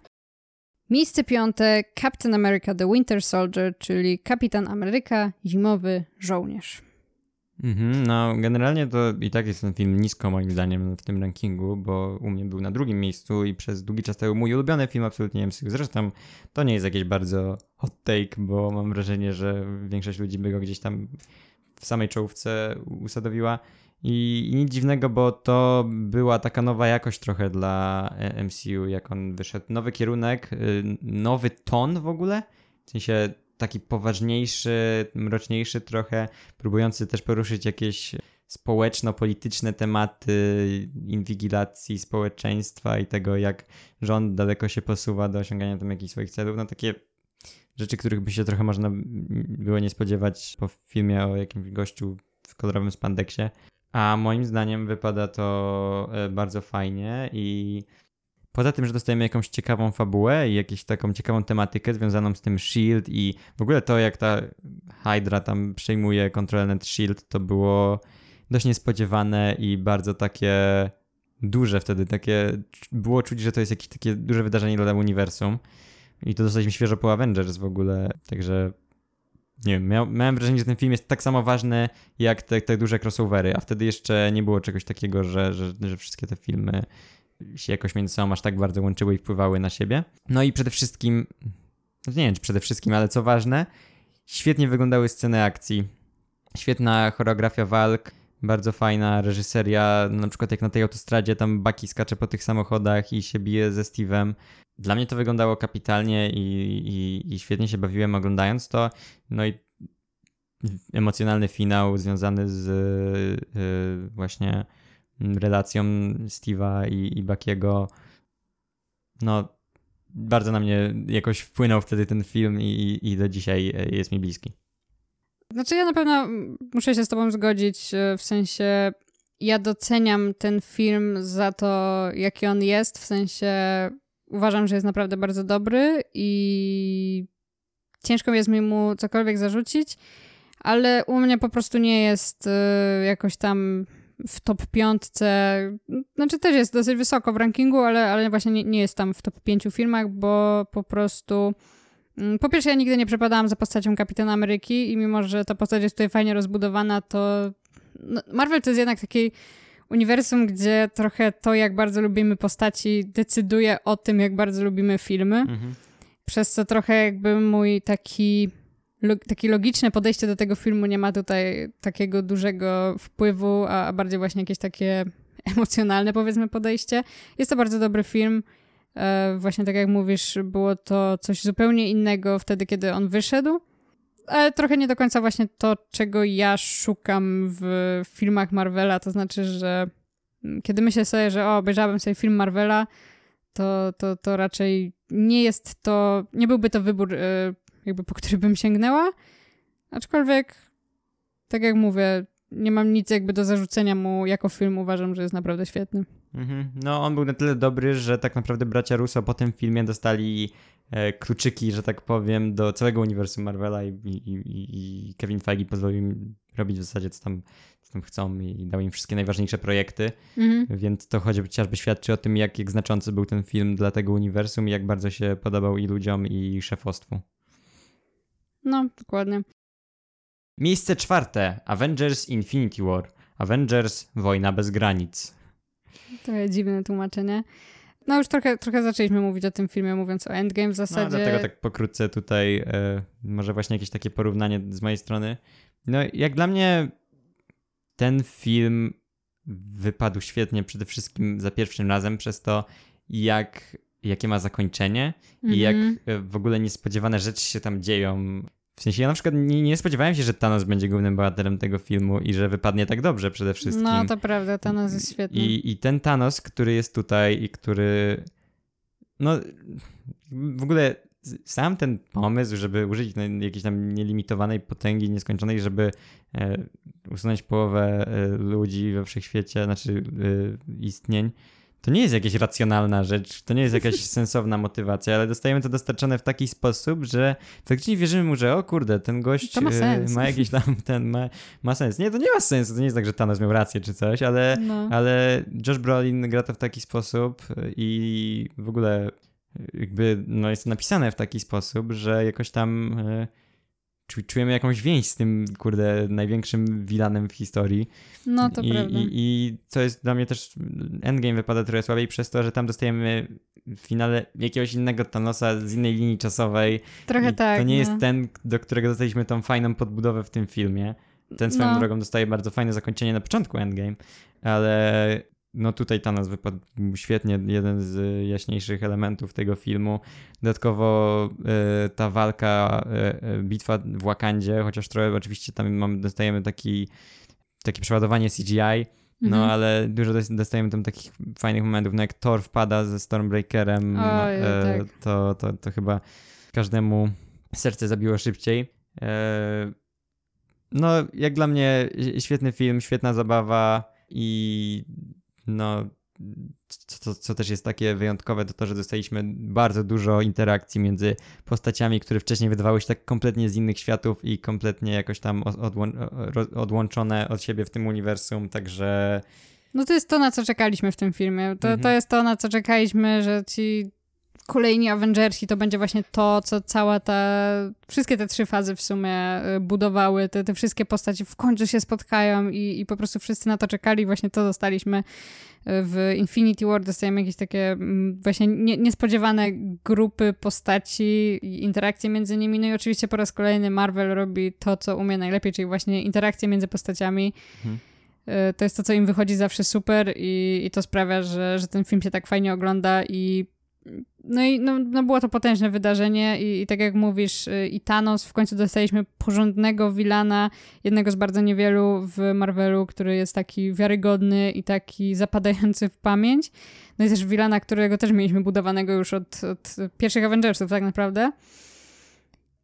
Miejsce piąte Captain America The Winter Soldier, czyli Kapitan Ameryka Zimowy Żołnierz. Mhm, no, generalnie to i tak jest ten film nisko moim zdaniem w tym rankingu, bo u mnie był na drugim miejscu i przez długi czas to był mój ulubiony film absolutnie MCU. Zresztą to nie jest jakieś bardzo hot take, bo mam wrażenie, że większość ludzi by go gdzieś tam w samej czołówce usadowiła. I, I nic dziwnego, bo to była taka nowa jakość trochę dla MCU, jak on wyszedł. Nowy kierunek, y, nowy ton w ogóle. W sensie taki poważniejszy, mroczniejszy trochę, próbujący też poruszyć jakieś społeczno-polityczne tematy inwigilacji społeczeństwa i tego, jak rząd daleko się posuwa do osiągania tam jakichś swoich celów, no takie rzeczy, których by się trochę można było nie spodziewać po filmie o jakimś gościu w kolorowym spandeksie. A moim zdaniem wypada to e, bardzo fajnie i poza tym, że dostajemy jakąś ciekawą fabułę i jakąś taką ciekawą tematykę związaną z tym Shield i w ogóle to, jak ta Hydra tam przejmuje kontrolę nad Shield, to było dość niespodziewane i bardzo takie duże wtedy, takie było czuć, że to jest jakieś takie duże wydarzenie dla uniwersum. I to dostaliśmy świeżo po Avengers w ogóle, także nie wiem, miał, miałem wrażenie, że ten film jest tak samo ważny jak te, te duże crossovery, a wtedy jeszcze nie było czegoś takiego, że, że, że wszystkie te filmy się jakoś między sobą aż tak bardzo łączyły i wpływały na siebie. No i przede wszystkim, no nie wiem czy przede wszystkim, ale co ważne, świetnie wyglądały sceny akcji. Świetna choreografia walk, bardzo fajna reżyseria, na przykład jak na tej autostradzie tam Baki skacze po tych samochodach i się bije ze Steve'em. Dla mnie to wyglądało kapitalnie i, i, i świetnie się bawiłem oglądając to. No i emocjonalny finał związany z yy, właśnie relacją Steve'a i, i Bakiego. No, bardzo na mnie jakoś wpłynął wtedy ten film i, i do dzisiaj jest mi bliski. Znaczy, ja na pewno muszę się z Tobą zgodzić, e, w sensie ja doceniam ten film za to, jaki on jest, w sensie uważam, że jest naprawdę bardzo dobry i ciężko jest mi mu cokolwiek zarzucić, ale u mnie po prostu nie jest y, jakoś tam w top piątce, znaczy też jest dosyć wysoko w rankingu, ale, ale właśnie nie, nie jest tam w top pięciu filmach, bo po prostu mm, po pierwsze ja nigdy nie przepadałam za postacią Kapitana Ameryki i mimo, że ta postać jest tutaj fajnie rozbudowana, to no, Marvel to jest jednak taki uniwersum, gdzie trochę to, jak bardzo lubimy postaci, decyduje o tym, jak bardzo lubimy filmy. Mhm. Przez co trochę jakby mój taki, takie logiczne podejście do tego filmu nie ma tutaj takiego dużego wpływu, a bardziej właśnie jakieś takie emocjonalne, powiedzmy, podejście. Jest to bardzo dobry film. E, właśnie tak jak mówisz, było to coś zupełnie innego wtedy, kiedy on wyszedł ale trochę nie do końca właśnie to, czego ja szukam w filmach Marvela, to znaczy, że kiedy myślę sobie, że o, obejrzałabym sobie film Marvela, to, to, to raczej nie jest to, nie byłby to wybór, e, jakby po który bym sięgnęła, aczkolwiek, tak jak mówię, nie mam nic jakby do zarzucenia mu jako film, uważam, że jest naprawdę świetny. Mhm. No, on był na tyle dobry, że tak naprawdę bracia Russo po tym filmie dostali e, kluczyki, że tak powiem, do całego uniwersum Marvela i, i, i, Kevin Feige pozwolił im robić w zasadzie co tam, co tam chcą i dał im wszystkie najważniejsze projekty, mhm. więc to chociażby świadczy o tym, jak, jak znaczący był ten film dla tego uniwersum i jak bardzo się podobał i ludziom, i szefostwu. No, dokładnie. Miejsce czwarte. Avengers Infinity War. Avengers Wojna bez granic. Trochę dziwne tłumaczenie. No już trochę, trochę zaczęliśmy mówić o tym filmie, mówiąc o Endgame w no, zasadzie. No, dlatego tak pokrótce tutaj e, może właśnie jakieś takie porównanie z mojej strony. No jak dla mnie ten film wypadł świetnie przede wszystkim za pierwszym razem przez to, jak, jakie ma zakończenie mm -hmm. i jak mhm. e, w ogóle niespodziewane rzeczy się tam dzieją w sensie ja na przykład nie, nie, spodziewałem się, że Thanos będzie głównym bohaterem tego filmu i że wypadnie tak dobrze przede wszystkim. No to prawda, Thanos jest świetny. I, i ten Thanos, który jest tutaj i który no w ogóle sam ten pomysł, żeby użyć jakiejś tam nielimitowanej potęgi nieskończonej, żeby e, usunąć połowę e, ludzi we wszechświecie, znaczy e, istnień, to nie jest jakaś racjonalna rzecz, to nie jest jakaś sensowna motywacja, ale dostajemy to dostarczone w taki sposób, że faktycznie wierzymy mu, że o kurde, ten gość ma, y, ma, jakiś tam, ten ma, ma sens. Nie, to nie ma sensu, to nie jest tak, że Thanos miał rację czy coś, ale, no. ale Josh Brolin gra to w taki sposób i w ogóle jakby no jest napisane w taki sposób, że jakoś tam y, czujemy jakąś więź z tym, kurde, największym vilanem w historii. No to I, prawda. I, I to jest dla mnie też, Endgame wypada trochę słabiej przez to, że tam dostajemy w finale jakiegoś innego Thanosa z innej linii czasowej. Trochę tak. To nie no. jest ten, do którego dostaliśmy tą fajną podbudowę w tym filmie. Ten swoją no. drogą dostaje bardzo fajne zakończenie na początku Endgame, ale no tutaj Thanos wypadł świetnie, jeden z jaśniejszych elementów tego filmu. Dodatkowo y, ta walka, y, bitwa w Wakandzie, chociaż trochę oczywiście tam mamy, dostajemy taki takie przeładowanie CGI, no Mhm. ale dużo dos- dostajemy tam takich fajnych momentów, no jak Thor wpada ze Stormbreakerem, Oj, e, tak. to, to, to chyba każdemu serce zabiło szybciej. E, no, jak dla mnie świetny film, świetna zabawa i no, co, co, też jest takie wyjątkowe, to to, że dostaliśmy bardzo dużo interakcji między postaciami, które wcześniej wydawały się tak kompletnie z innych światów i kompletnie jakoś tam odłą- odłączone od siebie w tym uniwersum, także No to jest to, na co czekaliśmy w tym filmie. To, Mhm. to jest to, na co czekaliśmy, że ci kolejni Avengersi to będzie właśnie to, co cała ta, wszystkie te trzy fazy w sumie y, budowały, te, te wszystkie postaci w końcu się spotkają i, i po prostu wszyscy na to czekali, właśnie to dostaliśmy y, w Infinity War, dostajemy jakieś takie mm, właśnie nie, niespodziewane grupy postaci i interakcje między nimi, no i oczywiście po raz kolejny Marvel robi to, co umie najlepiej, czyli właśnie interakcje między postaciami, Mhm. Y, To jest to, co im wychodzi zawsze super i, i to sprawia, że, że ten film się tak fajnie ogląda i no i no, no było to potężne wydarzenie i, i tak jak mówisz, y, i Thanos, w końcu dostaliśmy porządnego Wilana, jednego z bardzo niewielu w Marvelu, który jest taki wiarygodny i taki zapadający w pamięć. No i też Wilana, którego też mieliśmy budowanego już od, od pierwszych Avengersów tak naprawdę.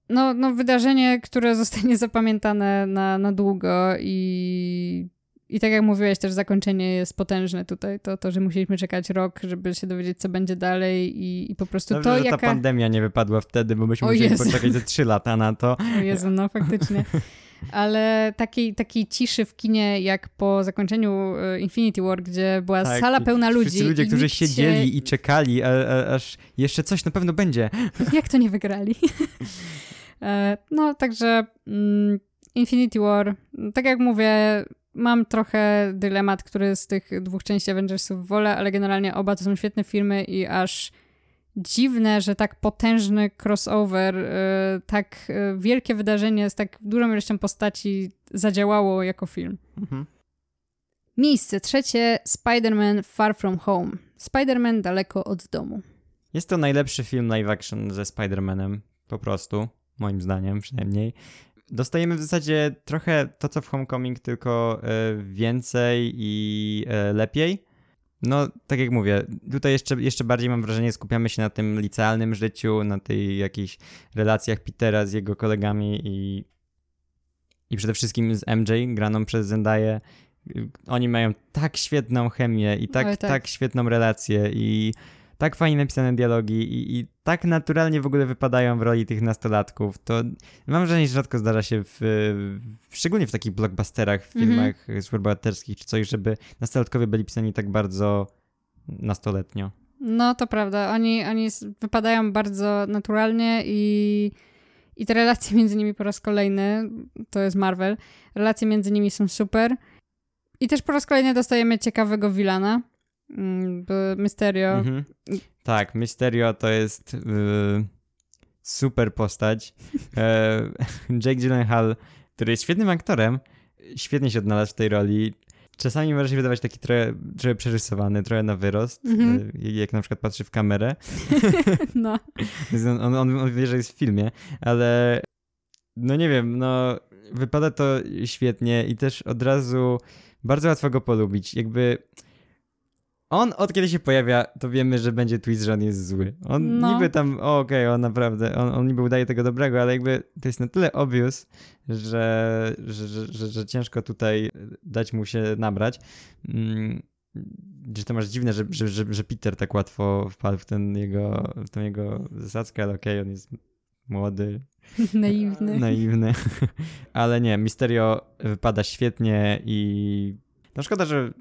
No, no wydarzenie, które zostanie zapamiętane na, na długo i i tak jak mówiłeś, też zakończenie jest potężne tutaj. To, to że musieliśmy czekać rok, żeby się dowiedzieć, co będzie dalej i, i po prostu dobrze, to, że ta jaka... pandemia nie wypadła wtedy, bo byśmy O musieli Jezu. poczekać ze 3 lata na to. O Jezu, no faktycznie. Ale takiej, takiej ciszy w kinie, jak po zakończeniu e, Infinity War, gdzie była Tak, sala pełna ludzi. Wszyscy ludzie, którzy siedzieli Się... i czekali, a, a, aż jeszcze coś na pewno będzie. Jak to nie wygrali? E, no, także mm, Infinity War, tak jak mówię, mam trochę dylemat, który z tych dwóch części Avengersów wolę, ale generalnie oba to są świetne filmy i aż dziwne, że tak potężny crossover, e, tak e, wielkie wydarzenie z tak dużą ilością postaci zadziałało jako film. Mhm. Miejsce trzecie Spider-Man Far From Home. Spider-Man daleko od domu. Jest to najlepszy film live action ze Spider-Manem, po prostu, moim zdaniem przynajmniej. Dostajemy w zasadzie trochę to, co w Homecoming, tylko e, więcej i e, lepiej. No, tak jak mówię, tutaj jeszcze, jeszcze bardziej mam wrażenie, skupiamy się na tym licealnym życiu, na tej jakichś relacjach Petera z jego kolegami i, i przede wszystkim z MJ, graną przez Zendaya. Oni mają tak świetną chemię i tak, Oj, tak. tak. świetną relację i tak fajnie napisane dialogi i, i tak naturalnie w ogóle wypadają w roli tych nastolatków. To mam wrażenie, że rzadko zdarza się w, w szczególnie w takich blockbusterach, w Mhm. filmach mm superbohaterskich czy coś, żeby nastolatkowie byli pisani tak bardzo nastoletnio. No, to prawda. Oni, oni wypadają bardzo naturalnie i, i te relacje między nimi po raz kolejny, to jest Marvel, relacje między nimi są super. I też po raz kolejny dostajemy ciekawego Wilana, Mysterio. Mhm. Tak, Mysterio to jest y, super postać. E, Jake Gyllenhaal, który jest świetnym aktorem, świetnie się odnalazł w tej roli. Czasami może się wydawać taki trochę, trochę przerysowany, trochę na wyrost, Mhm. y, jak na przykład patrzy w kamerę. No. On, on, on wie, że jest w filmie, ale no nie wiem, no wypada to świetnie i też od razu bardzo łatwo go polubić. Jakby on od kiedy się pojawia, to wiemy, że będzie twist, że on jest zły. On No. niby tam, okej, on naprawdę, on, on niby udaje tego dobrego, ale jakby to jest na tyle obvious, że, że, że, że, ciężko tutaj dać mu się nabrać. Mm, że to masz dziwne, że, że, że, że Peter tak łatwo wpadł w ten jego, w tą jego zasadzkę, ale okej, on jest młody, Naiwny. naiwny. Ale nie, Misterio wypada świetnie i no szkoda, że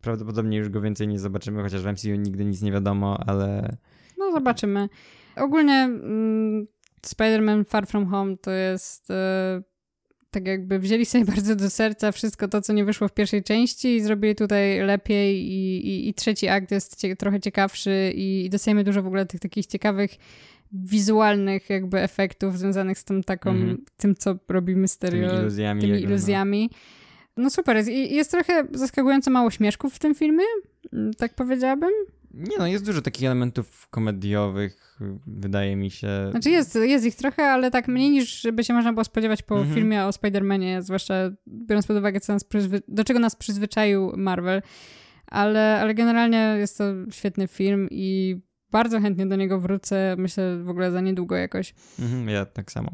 prawdopodobnie już go więcej nie zobaczymy, chociaż w MCU nigdy nic nie wiadomo, ale No, zobaczymy. Ogólnie mm, Spider-Man Far From Home to jest e, tak jakby wzięli sobie bardzo do serca wszystko to, co nie wyszło w pierwszej części i zrobili tutaj lepiej i, i, i trzeci akt jest cie, trochę ciekawszy i, i dostajemy dużo w ogóle tych takich ciekawych wizualnych jakby efektów związanych z tym taką, Mhm. tym, co robi tymi Mysterio iluzjami. tymi jego, no. No super, jest, i jest trochę zaskakująco mało śmieszków w tym filmie, mm, tak powiedziałabym. Nie no, jest dużo takich elementów komediowych, wydaje mi się. Znaczy jest, jest ich trochę, ale tak mniej niż by się można było spodziewać po Mhm. filmie o Spider-Manie, zwłaszcza biorąc pod uwagę, co nas przyzwy- do czego nas przyzwyczaił Marvel. Ale, ale generalnie jest to świetny film i bardzo chętnie do niego wrócę, myślę w ogóle za niedługo jakoś. Mhm, ja tak samo.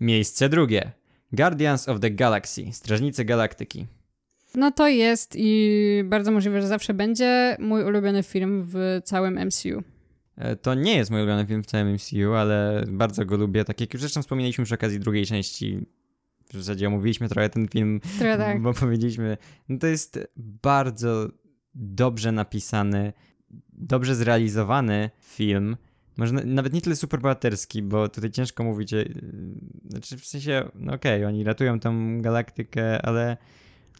Miejsce drugie. Guardians of the Galaxy, Strażnicy Galaktyki. No to jest i bardzo możliwe, że zawsze będzie mój ulubiony film w całym MCU. E, To nie jest mój ulubiony film w całym MCU, ale bardzo go lubię. Tak jak już zresztą wspomnieliśmy przy okazji drugiej części, w zasadzie omówiliśmy trochę ten film, Trochę tak. bo powiedzieliśmy, no to jest bardzo dobrze napisany, dobrze zrealizowany film. Może na- nawet nie tyle superbohaterski, bo tutaj ciężko mówić, e, znaczy w sensie, no okej, oni ratują tą galaktykę, ale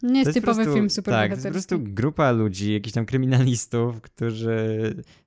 Nie jest to typowy po prostu, film Tak, to superbohaterski. jest po prostu grupa ludzi, jakichś tam kryminalistów, którzy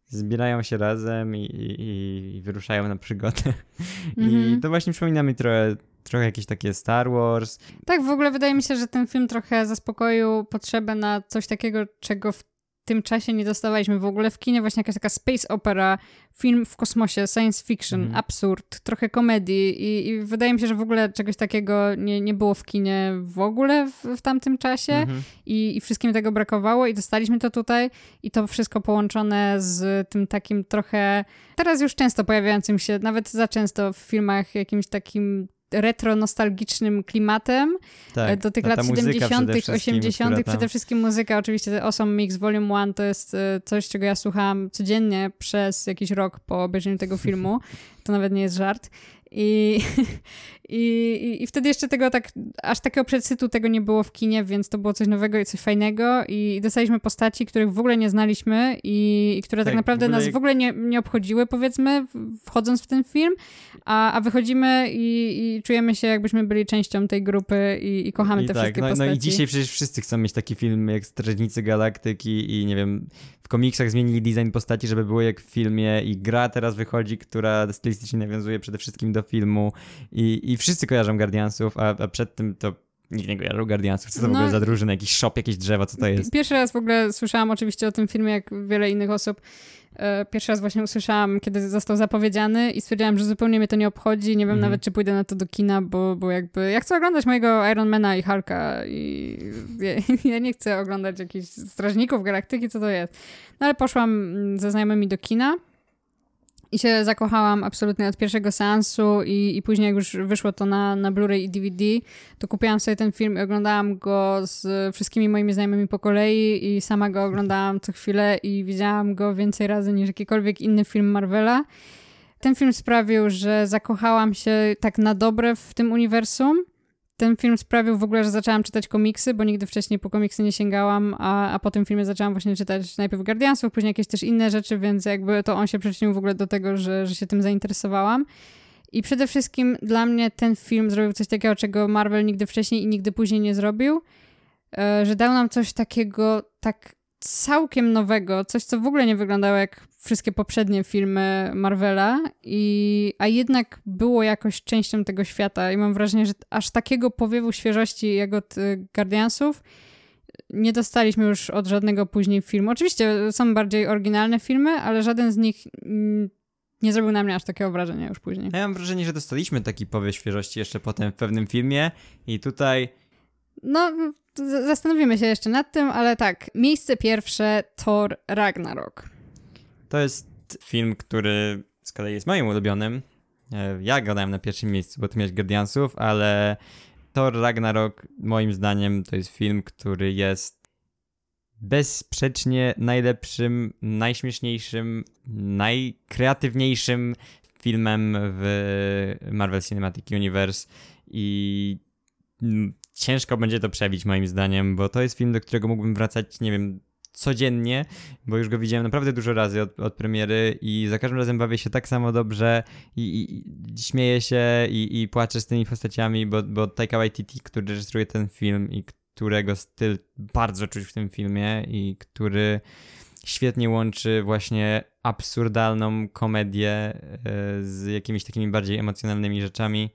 zbierają się razem i, i, i wyruszają na przygodę. I Mhm. to właśnie przypomina mi trochę, trochę jakieś takie Star Wars. Tak, w ogóle wydaje mi się, że ten film trochę zaspokoił potrzebę na coś takiego, czego w tym czasie nie dostawaliśmy w ogóle w kinie. Właśnie jakaś taka space opera, film w kosmosie, science fiction, Mhm. absurd, trochę komedii i, i wydaje mi się, że w ogóle czegoś takiego nie, nie było w kinie w ogóle w, w tamtym czasie Mhm. i, i wszystkim tego brakowało i dostaliśmy to tutaj i to wszystko połączone z tym takim trochę, teraz już często pojawiającym się, nawet za często w filmach jakimś takim retro-nostalgicznym klimatem Tak, do tych lat ta muzyka 70., przede wszystkim, 80., która tam- przede wszystkim muzyka, oczywiście The Awesome Mix Volume 1 to jest e, coś, czego ja słuchałam codziennie przez jakiś rok po obejrzeniu tego filmu. To nawet nie jest żart. I, i, i, I wtedy jeszcze tego tak, aż takiego przedsytu tego nie było w kinie, więc to było coś nowego i coś fajnego i dostaliśmy postaci, których w ogóle nie znaliśmy i, i które tak, Tak, naprawdę w nas w ogóle nie, nie obchodziły, powiedzmy, wchodząc w ten film, a, a wychodzimy i, i czujemy się, jakbyśmy byli częścią tej grupy i, i kochamy I te tak, wszystkie no, postaci. no i dzisiaj przecież wszyscy chcą mieć taki film jak Strażnicy Galaktyki i nie wiem, w komiksach zmienili design postaci, żeby było jak w filmie i gra teraz wychodzi, która stylistycznie nawiązuje przede wszystkim do filmu i, i wszyscy kojarzą Guardiansów, a, a przed tym to nikt nie kojarzył Guardiansów. Co to w No. ogóle za drużyna? Jakiś shop, jakieś drzewa, co to jest? Pierwszy raz w ogóle słyszałam oczywiście o tym filmie, jak wiele innych osób. E, Pierwszy raz właśnie usłyszałam, kiedy został zapowiedziany i stwierdziłam, że zupełnie mnie to nie obchodzi. Nie wiem Mhm. nawet, czy pójdę na to do kina, bo, bo jakby ja chcę oglądać mojego Ironmana i Hulka i ja, ja nie chcę oglądać jakichś strażników galaktyki, co to jest. No ale poszłam mm, ze znajomymi do kina i się zakochałam absolutnie od pierwszego seansu i, i później jak już wyszło to na, na Blu-ray i DVD, to kupiłam sobie ten film i oglądałam go z wszystkimi moimi znajomymi po kolei i sama go oglądałam co chwilę i widziałam go więcej razy niż jakikolwiek inny film Marvela. Ten film sprawił, że zakochałam się tak na dobre w tym uniwersum. Ten film sprawił w ogóle, że zaczęłam czytać komiksy, bo nigdy wcześniej po komiksy nie sięgałam, a, a po tym filmie zaczęłam właśnie czytać najpierw Guardiansów, później jakieś też inne rzeczy, więc jakby to on się przyczynił w ogóle do tego, że, że się tym zainteresowałam. I przede wszystkim dla mnie ten film zrobił coś takiego, czego Marvel nigdy wcześniej i nigdy później nie zrobił, e, że dał nam coś takiego tak całkiem nowego, coś co w ogóle nie wyglądało jak wszystkie poprzednie filmy Marvela, i, a jednak było jakoś częścią tego świata i mam wrażenie, że aż takiego powiewu świeżości jak od y, Guardiansów nie dostaliśmy już od żadnego później filmu. Oczywiście są bardziej oryginalne filmy, ale żaden z nich mm, nie zrobił na mnie aż takiego wrażenia już później. Ja mam wrażenie, że dostaliśmy taki powiew świeżości jeszcze potem w pewnym filmie i tutaj No, zastanowimy się jeszcze nad tym, ale tak. Miejsce pierwsze Thor Ragnarok. To jest film, który z kolei jest moim ulubionym. E, Ja go dałem na pierwszym miejscu, bo ty miałeś Guardiansów, ale Thor Ragnarok moim zdaniem to jest film, który jest bezsprzecznie najlepszym, najśmieszniejszym, najkreatywniejszym filmem w Marvel Cinematic Universe i ciężko będzie to przebić moim zdaniem, bo to jest film, do którego mógłbym wracać, nie wiem, codziennie, bo już go widziałem naprawdę dużo razy od, od premiery i za każdym razem bawię się tak samo dobrze i, i, śmieję się i, i płaczę z tymi postaciami, bo, bo Taika Waititi, który reżyseruje ten film i którego styl bardzo czuć w tym filmie i który świetnie łączy właśnie absurdalną komedię e, z jakimiś takimi bardziej emocjonalnymi rzeczami.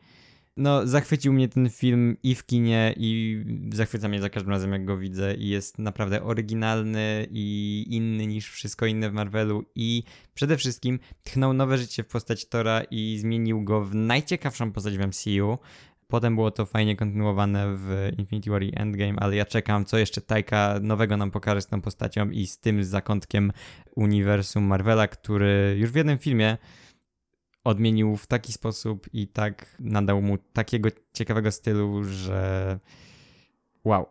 No, zachwycił mnie ten film i w kinie, i zachwyca mnie za każdym razem, jak go widzę. I jest naprawdę oryginalny i inny niż wszystko inne w Marvelu. I przede wszystkim tchnął nowe życie w postać Tora i zmienił go w najciekawszą postać w MCU. Potem było to fajnie kontynuowane w Infinity War i Endgame, ale ja czekam, co jeszcze Tajka nowego nam pokaże z tą postacią i z tym zakątkiem uniwersum Marvela, który już w jednym filmie odmienił w taki sposób i tak nadał mu takiego ciekawego stylu, że wow.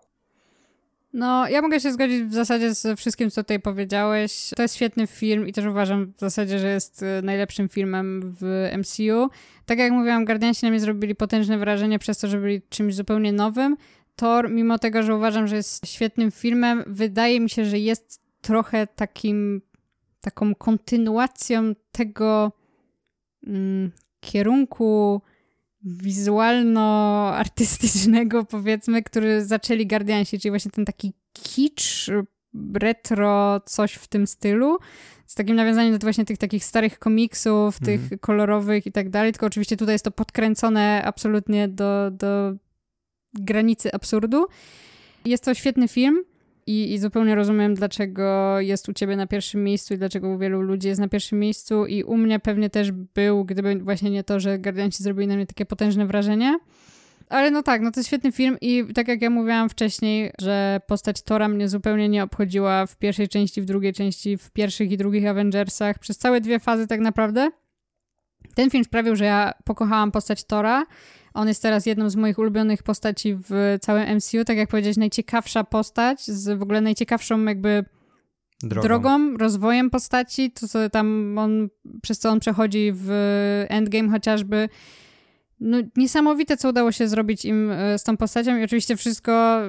No, ja mogę się zgodzić w zasadzie z wszystkim, co tutaj powiedziałeś. To jest świetny film i też uważam w zasadzie, że jest e, najlepszym filmem w MCU. Tak jak mówiłam, Guardiansi na mnie zrobili potężne wrażenie przez to, że byli czymś zupełnie nowym. Thor, mimo tego, że uważam, że jest świetnym filmem, wydaje mi się, że jest trochę takim, taką kontynuacją tego kierunku wizualno-artystycznego, powiedzmy, który zaczęli Guardiansi, czyli właśnie ten taki kicz, retro, coś w tym stylu, z takim nawiązaniem do właśnie tych takich starych komiksów, tych Mhm. kolorowych i tak dalej, tylko oczywiście tutaj jest to podkręcone absolutnie do, do granicy absurdu. Jest to świetny film i, i zupełnie rozumiem, dlaczego jest u ciebie na pierwszym miejscu i dlaczego u wielu ludzi jest na pierwszym miejscu i u mnie pewnie też był, gdyby właśnie nie to, że Guardianci zrobili na mnie takie potężne wrażenie. Ale no tak, no to jest świetny film i tak jak ja mówiłam wcześniej, że postać Tora mnie zupełnie nie obchodziła w pierwszej części, w drugiej części, w pierwszych i drugich Avengersach, przez całe dwie fazy tak naprawdę. Ten film sprawił, że ja pokochałam postać Tora. On jest teraz jedną z moich ulubionych postaci w całym MCU. Tak jak powiedziałeś, najciekawsza postać, z w ogóle najciekawszą jakby Drogą. drogą, rozwojem postaci, to co tam on, przez co on przechodzi w Endgame chociażby. No, niesamowite, co udało się zrobić im e, z tą postacią i oczywiście wszystko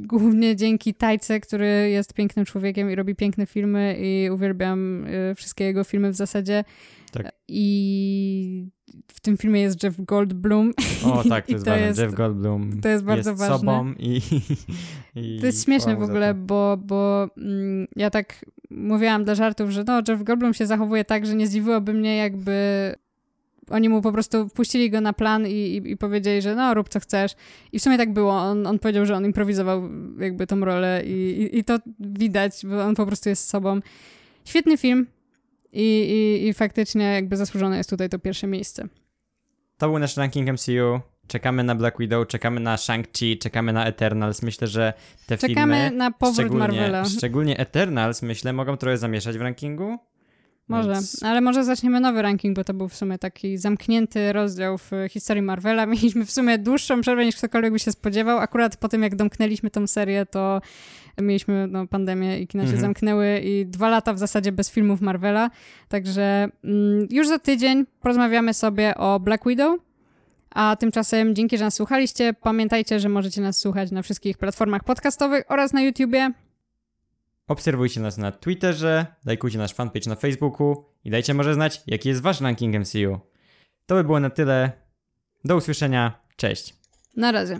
głównie dzięki Tajce, który jest pięknym człowiekiem i robi piękne filmy i uwielbiam e, wszystkie jego filmy w zasadzie. Tak. I w tym filmie jest Jeff Goldblum. O tak, to jest to jest- Jeff Goldblum to jest bardzo jest ważne. sobą i, i To jest śmieszne w ogóle, bo, bo mm, ja tak mówiłam dla żartów, że no, Jeff Goldblum się zachowuje tak, że nie zdziwiłoby mnie, jakby oni mu po prostu wpuścili go na plan i, i, i powiedzieli, że no, rób co chcesz. I w sumie tak było. On, on powiedział, że on improwizował jakby tą rolę i, i, i to widać, bo on po prostu jest sobą. Świetny film i, i, i faktycznie jakby zasłużone jest tutaj to pierwsze miejsce. To był nasz ranking MCU. Czekamy na Black Widow, czekamy na Shang-Chi, czekamy na Eternals. Myślę, że te Czekamy filmy, na powrót szczególnie, Marvela. szczególnie Eternals, myślę, mogą trochę zamieszać w rankingu. Może, Więc- ale może zaczniemy nowy ranking, bo to był w sumie taki zamknięty rozdział w historii Marvela. Mieliśmy w sumie dłuższą przerwę niż ktokolwiek by się spodziewał. Akurat po tym, jak domknęliśmy tą serię, to mieliśmy no, pandemię i kina się Mhm. zamknęły i dwa lata w zasadzie bez filmów Marvela. Także mm, już za tydzień porozmawiamy sobie o Black Widow. A tymczasem dzięki, że nas słuchaliście. Pamiętajcie, że możecie nas słuchać na wszystkich platformach podcastowych oraz na YouTubie. Obserwujcie nas na Twitterze, lajkujcie nasz fanpage na Facebooku i dajcie może znać, jaki jest wasz ranking MCU. To by było na tyle. Do usłyszenia. Cześć. Na razie.